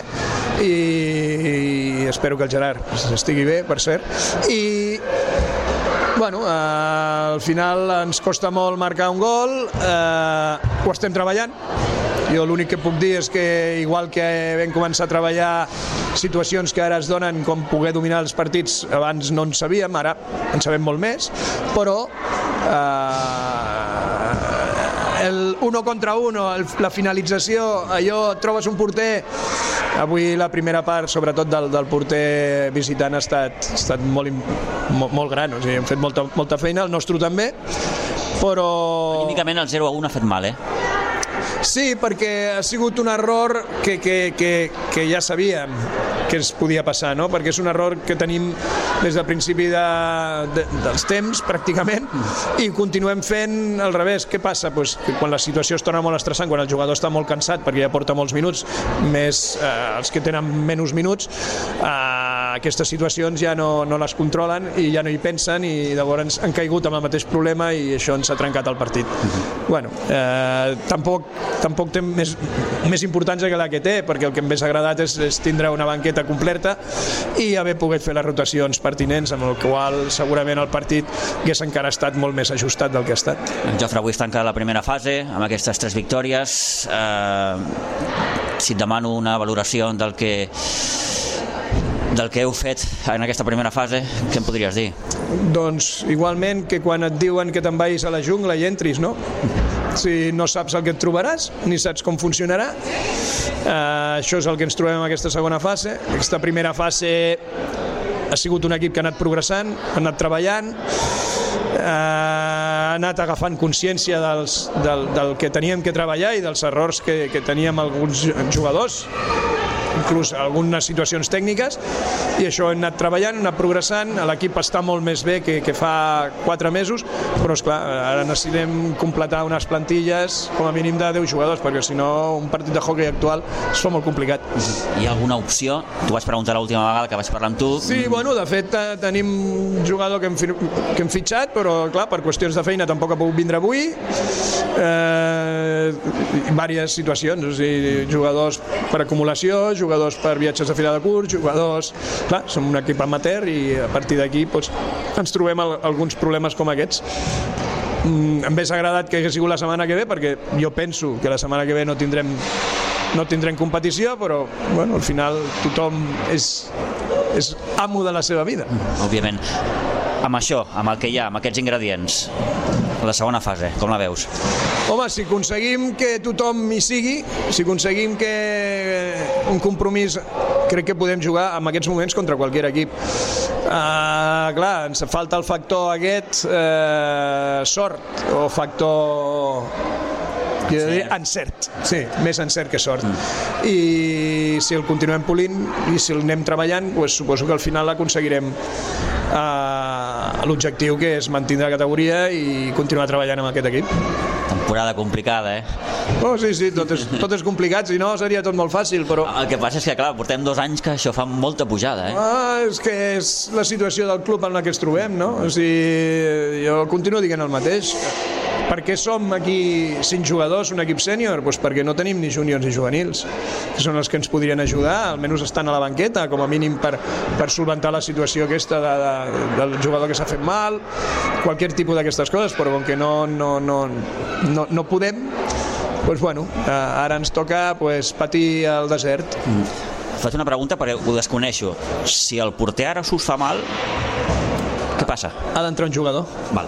i, i espero que el Gerard estigui bé, per cert, i Bueno, eh, al final ens costa molt marcar un gol, eh, ho estem treballant. Jo l'únic que puc dir és que igual que vam començar a treballar situacions que ara es donen com poder dominar els partits, abans no en sabíem, ara en sabem molt més, però eh, el uno contra uno, el, la finalització, allò trobes un porter avui la primera part, sobretot del, del porter visitant, ha estat, ha estat molt, molt, molt gran, o sigui, hem fet molta, molta feina, el nostre també, però... Únicament el 0 a 1 ha fet mal, eh? Sí, perquè ha sigut un error que, que, que, que ja sabíem què es podia passar, no? perquè és un error que tenim des del principi de, de, dels temps, pràcticament, i continuem fent al revés. Què passa? Pues que quan la situació es torna molt estressant, quan el jugador està molt cansat perquè ja porta molts minuts, més eh, els que tenen menys minuts, eh, aquestes situacions ja no, no les controlen i ja no hi pensen i llavors han caigut amb el mateix problema i això ens ha trencat el partit. Uh -huh. bueno, eh, tampoc, tampoc té més, més importància que la que té, perquè el que em més agradat és, és tindre una banqueta completa i haver pogut fer les rotacions pertinents, amb el qual segurament el partit hagués encara estat molt més ajustat del que ha estat. En Jofre avui es tanca la primera fase amb aquestes tres victòries. Eh, si et demano una valoració del que del que heu fet en aquesta primera fase, què em podries dir? Doncs igualment que quan et diuen que te'n vagis a la jungla i entris, no? Si no saps el que et trobaràs, ni saps com funcionarà. Uh, això és el que ens trobem en aquesta segona fase. Aquesta primera fase ha sigut un equip que ha anat progressant, ha anat treballant, eh, ha anat agafant consciència dels, del, del que teníem que treballar i dels errors que, que teníem alguns jugadors inclús algunes situacions tècniques i això hem anat treballant, hem anat progressant l'equip està molt més bé que, que fa 4 mesos, però és clar ara necessitem completar unes plantilles com a mínim de 10 jugadors, perquè si no un partit de hockey actual es fa molt complicat Hi ha alguna opció? Tu vaig preguntar l'última vegada que vaig parlar amb tu Sí, bueno, de fet eh, tenim un jugador que hem, que hem fitxat, però clar, per qüestions de feina tampoc ha pogut vindre avui eh, diverses situacions, o sigui, jugadors per acumulació, jugadors per viatges de fila de curs, jugadors... Clar, som un equip amateur i a partir d'aquí doncs, ens trobem al, alguns problemes com aquests. Mm, em hauria agradat que hagués sigut la setmana que ve perquè jo penso que la setmana que ve no tindrem no tindrem competició, però bueno, al final tothom és, és amo de la seva vida. òbviament. Amb això, amb el que hi ha, amb aquests ingredients, la segona fase, com la veus? Home, si aconseguim que tothom hi sigui, si aconseguim que un compromís crec que podem jugar en aquests moments contra qualsevol equip. Uh, clar, ens falta el factor aquest uh, sort o factor jo diria encert, sí, més encert que sort. Mm. I si el continuem polint i si el anem treballant, pues, suposo que al final aconseguirem uh, l'objectiu que és mantenir la categoria i continuar treballant amb aquest equip. Temporada complicada, eh? Oh, sí, sí, tot és, tot és complicat, si no seria tot molt fàcil, però... El que passa és que, clar, portem dos anys que això fa molta pujada, eh? Ah, és que és la situació del club en la que ens trobem, no? O sigui, jo continuo dient el mateix. Per què som aquí cinc jugadors, un equip sènior? Pues perquè no tenim ni júniors ni juvenils, que són els que ens podrien ajudar, almenys estan a la banqueta, com a mínim per, per solventar la situació aquesta de, de, del jugador que s'ha fet mal, qualsevol tipus d'aquestes coses, però com que no, no, no, no, no podem, pues bueno, eh, ara ens toca pues, patir el desert. Faig una pregunta perquè ho desconeixo. Si el porter ara s'us fa mal, què passa? Ha d'entrar un jugador. Val.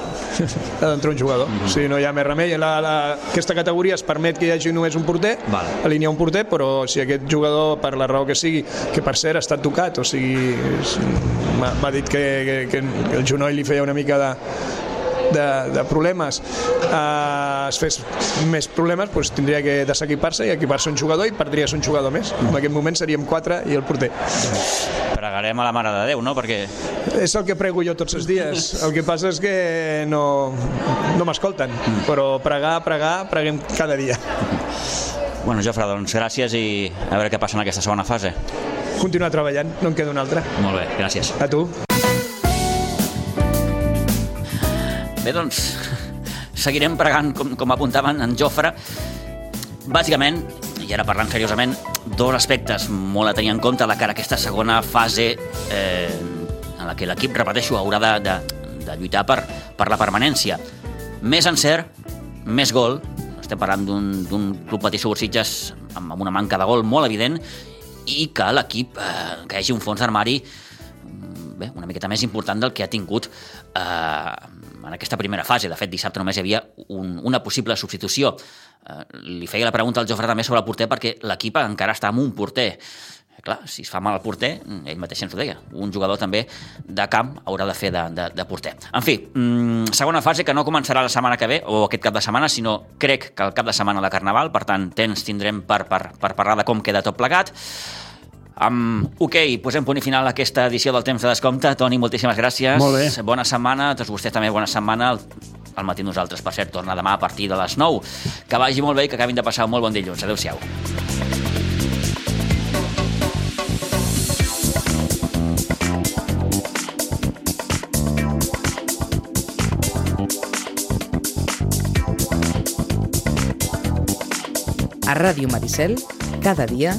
ha d'entrar un jugador. Mm -hmm. Si no hi ha més remei. La, la, aquesta categoria es permet que hi hagi només un porter, Val. alinear un porter, però si aquest jugador, per la raó que sigui, que per cert ha estat tocat, o sigui, m'ha dit que, que, que el genoll li feia una mica de, de, de problemes eh, es fes més problemes doncs tindria que desequipar-se i equipar-se un jugador i perdries un jugador més en aquest moment seríem quatre i el porter Pregarem a la Mare de Déu, no? Perquè és el que prego jo tots els dies. El que passa és que no, no m'escolten, però pregar, pregar, preguem cada dia. Bueno, Jofre, doncs gràcies i a veure què passa en aquesta segona fase. Continuar treballant, no en queda una altra. Molt bé, gràcies. A tu. Bé, doncs, seguirem pregant, com, com apuntaven en Jofre. Bàsicament, i ara parlant seriosament, dos aspectes molt a tenir en compte de cara a aquesta segona fase eh, en la que l'equip, repeteixo, haurà de, de, de lluitar per, per la permanència. Més encert, més gol, estem parlant d'un club Patí Sitges amb, amb una manca de gol molt evident i que l'equip, eh, que hi hagi un fons d'armari bé, una miqueta més important del que ha tingut eh, en aquesta primera fase. De fet, dissabte només hi havia un, una possible substitució. Eh, li feia la pregunta al Jofre també sobre el porter perquè l'equip encara està amb un porter. Clar, si es fa mal al porter, ell mateix ens ho deia, un jugador també de camp haurà de fer de, de, de porter. En fi, mm, segona fase que no començarà la setmana que ve, o aquest cap de setmana, sinó crec que el cap de setmana de Carnaval, per tant, temps tindrem per, per, per parlar de com queda tot plegat. Um, ok, posem punt i final a aquesta edició del Temps de Descompte. Toni, moltíssimes gràcies. Molt bé. Bona setmana. A tots vostès també bona setmana. Al matí nosaltres, per cert, torna demà a partir de les 9. Que vagi molt bé i que acabin de passar un molt bon dilluns. Adéu-siau. A Ràdio Maricel, cada dia,